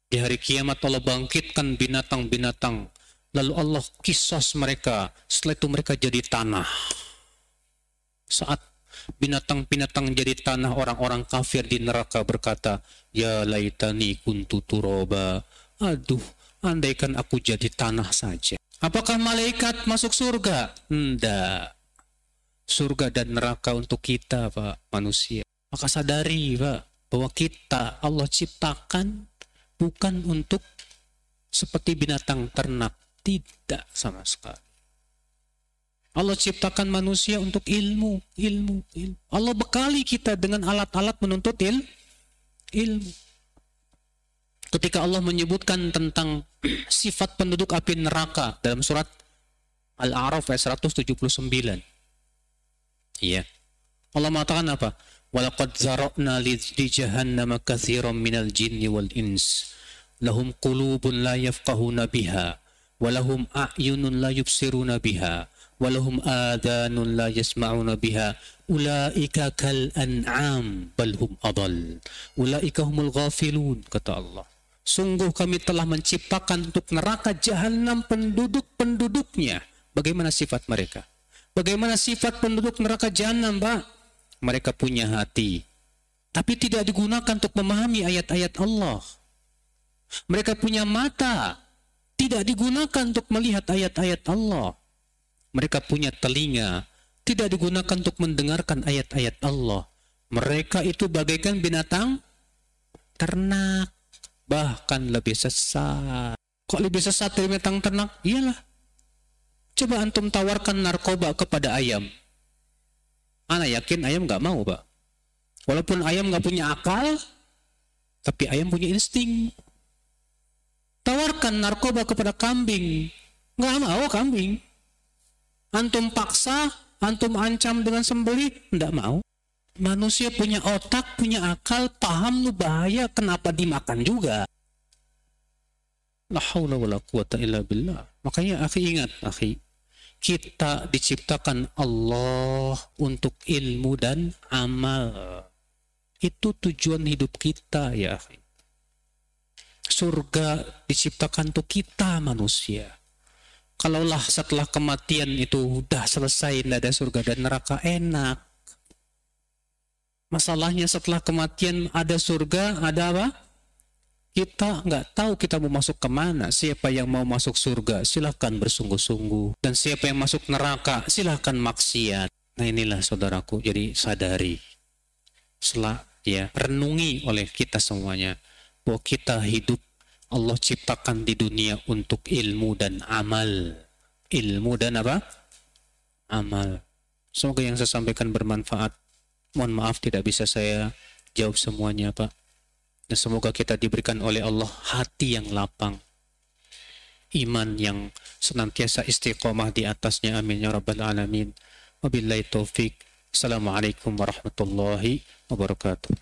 Di hari kiamat Allah bangkitkan binatang-binatang. Lalu Allah kisos mereka. Setelah itu mereka jadi tanah. Saat binatang-binatang jadi tanah orang-orang kafir di neraka berkata, Ya laitani kuntu turoba. Aduh, andaikan aku jadi tanah saja. Apakah malaikat masuk surga? Tidak. Surga dan neraka untuk kita, Pak, manusia. Maka sadari, Pak, bahwa kita Allah ciptakan bukan untuk seperti binatang ternak. Tidak sama sekali. Allah ciptakan manusia untuk ilmu, ilmu, ilmu. Allah bekali kita dengan alat-alat menuntut il, ilmu. Ketika Allah menyebutkan tentang sifat penduduk api neraka dalam surat Al-A'raf ayat 179. Iya. Allah mengatakan apa? Walaqad zara'na li jahannama katsiran minal jinni wal ins lahum qulubun la yafqahuna biha wa lahum a'yunun la yubsiruna biha walahum adanun la yasma'una biha ulaika kal an'am bal hum adal ulaika humul ghafilun kata Allah sungguh kami telah menciptakan untuk neraka jahanam penduduk-penduduknya. Bagaimana sifat mereka? Bagaimana sifat penduduk neraka jahanam Pak? Mereka punya hati tapi tidak digunakan untuk memahami ayat-ayat Allah. Mereka punya mata tidak digunakan untuk melihat ayat-ayat Allah. Mereka punya telinga, tidak digunakan untuk mendengarkan ayat-ayat Allah. Mereka itu bagaikan binatang ternak, bahkan lebih sesat. Kok lebih sesat dari binatang ternak? Iyalah. Coba antum tawarkan narkoba kepada ayam. Ana yakin ayam nggak mau, Pak. Walaupun ayam nggak punya akal, tapi ayam punya insting. Tawarkan narkoba kepada kambing. Nggak mau kambing. Antum paksa, antum ancam dengan sembeli, nggak mau. Manusia punya otak, punya akal, paham lu bahaya, kenapa dimakan juga? La haula wala quwata illa billah. Makanya akhi ingat, akhi. Kita diciptakan Allah untuk ilmu dan amal. Itu tujuan hidup kita ya akhi. Surga diciptakan untuk kita manusia. Kalaulah setelah kematian itu udah selesai, tidak ada surga dan neraka enak. Masalahnya setelah kematian ada surga, ada apa? Kita nggak tahu kita mau masuk ke mana. Siapa yang mau masuk surga, silahkan bersungguh-sungguh. Dan siapa yang masuk neraka, silahkan maksiat. Nah inilah saudaraku, jadi sadari. Setelah ya renungi oleh kita semuanya bahwa kita hidup Allah ciptakan di dunia untuk ilmu dan amal. Ilmu dan apa? Amal. Semoga yang saya sampaikan bermanfaat. Mohon maaf tidak bisa saya jawab semuanya Pak. Dan semoga kita diberikan oleh Allah hati yang lapang. Iman yang senantiasa istiqomah di atasnya. Amin ya rabbal alamin. Wabillahi taufik. Assalamualaikum warahmatullahi wabarakatuh.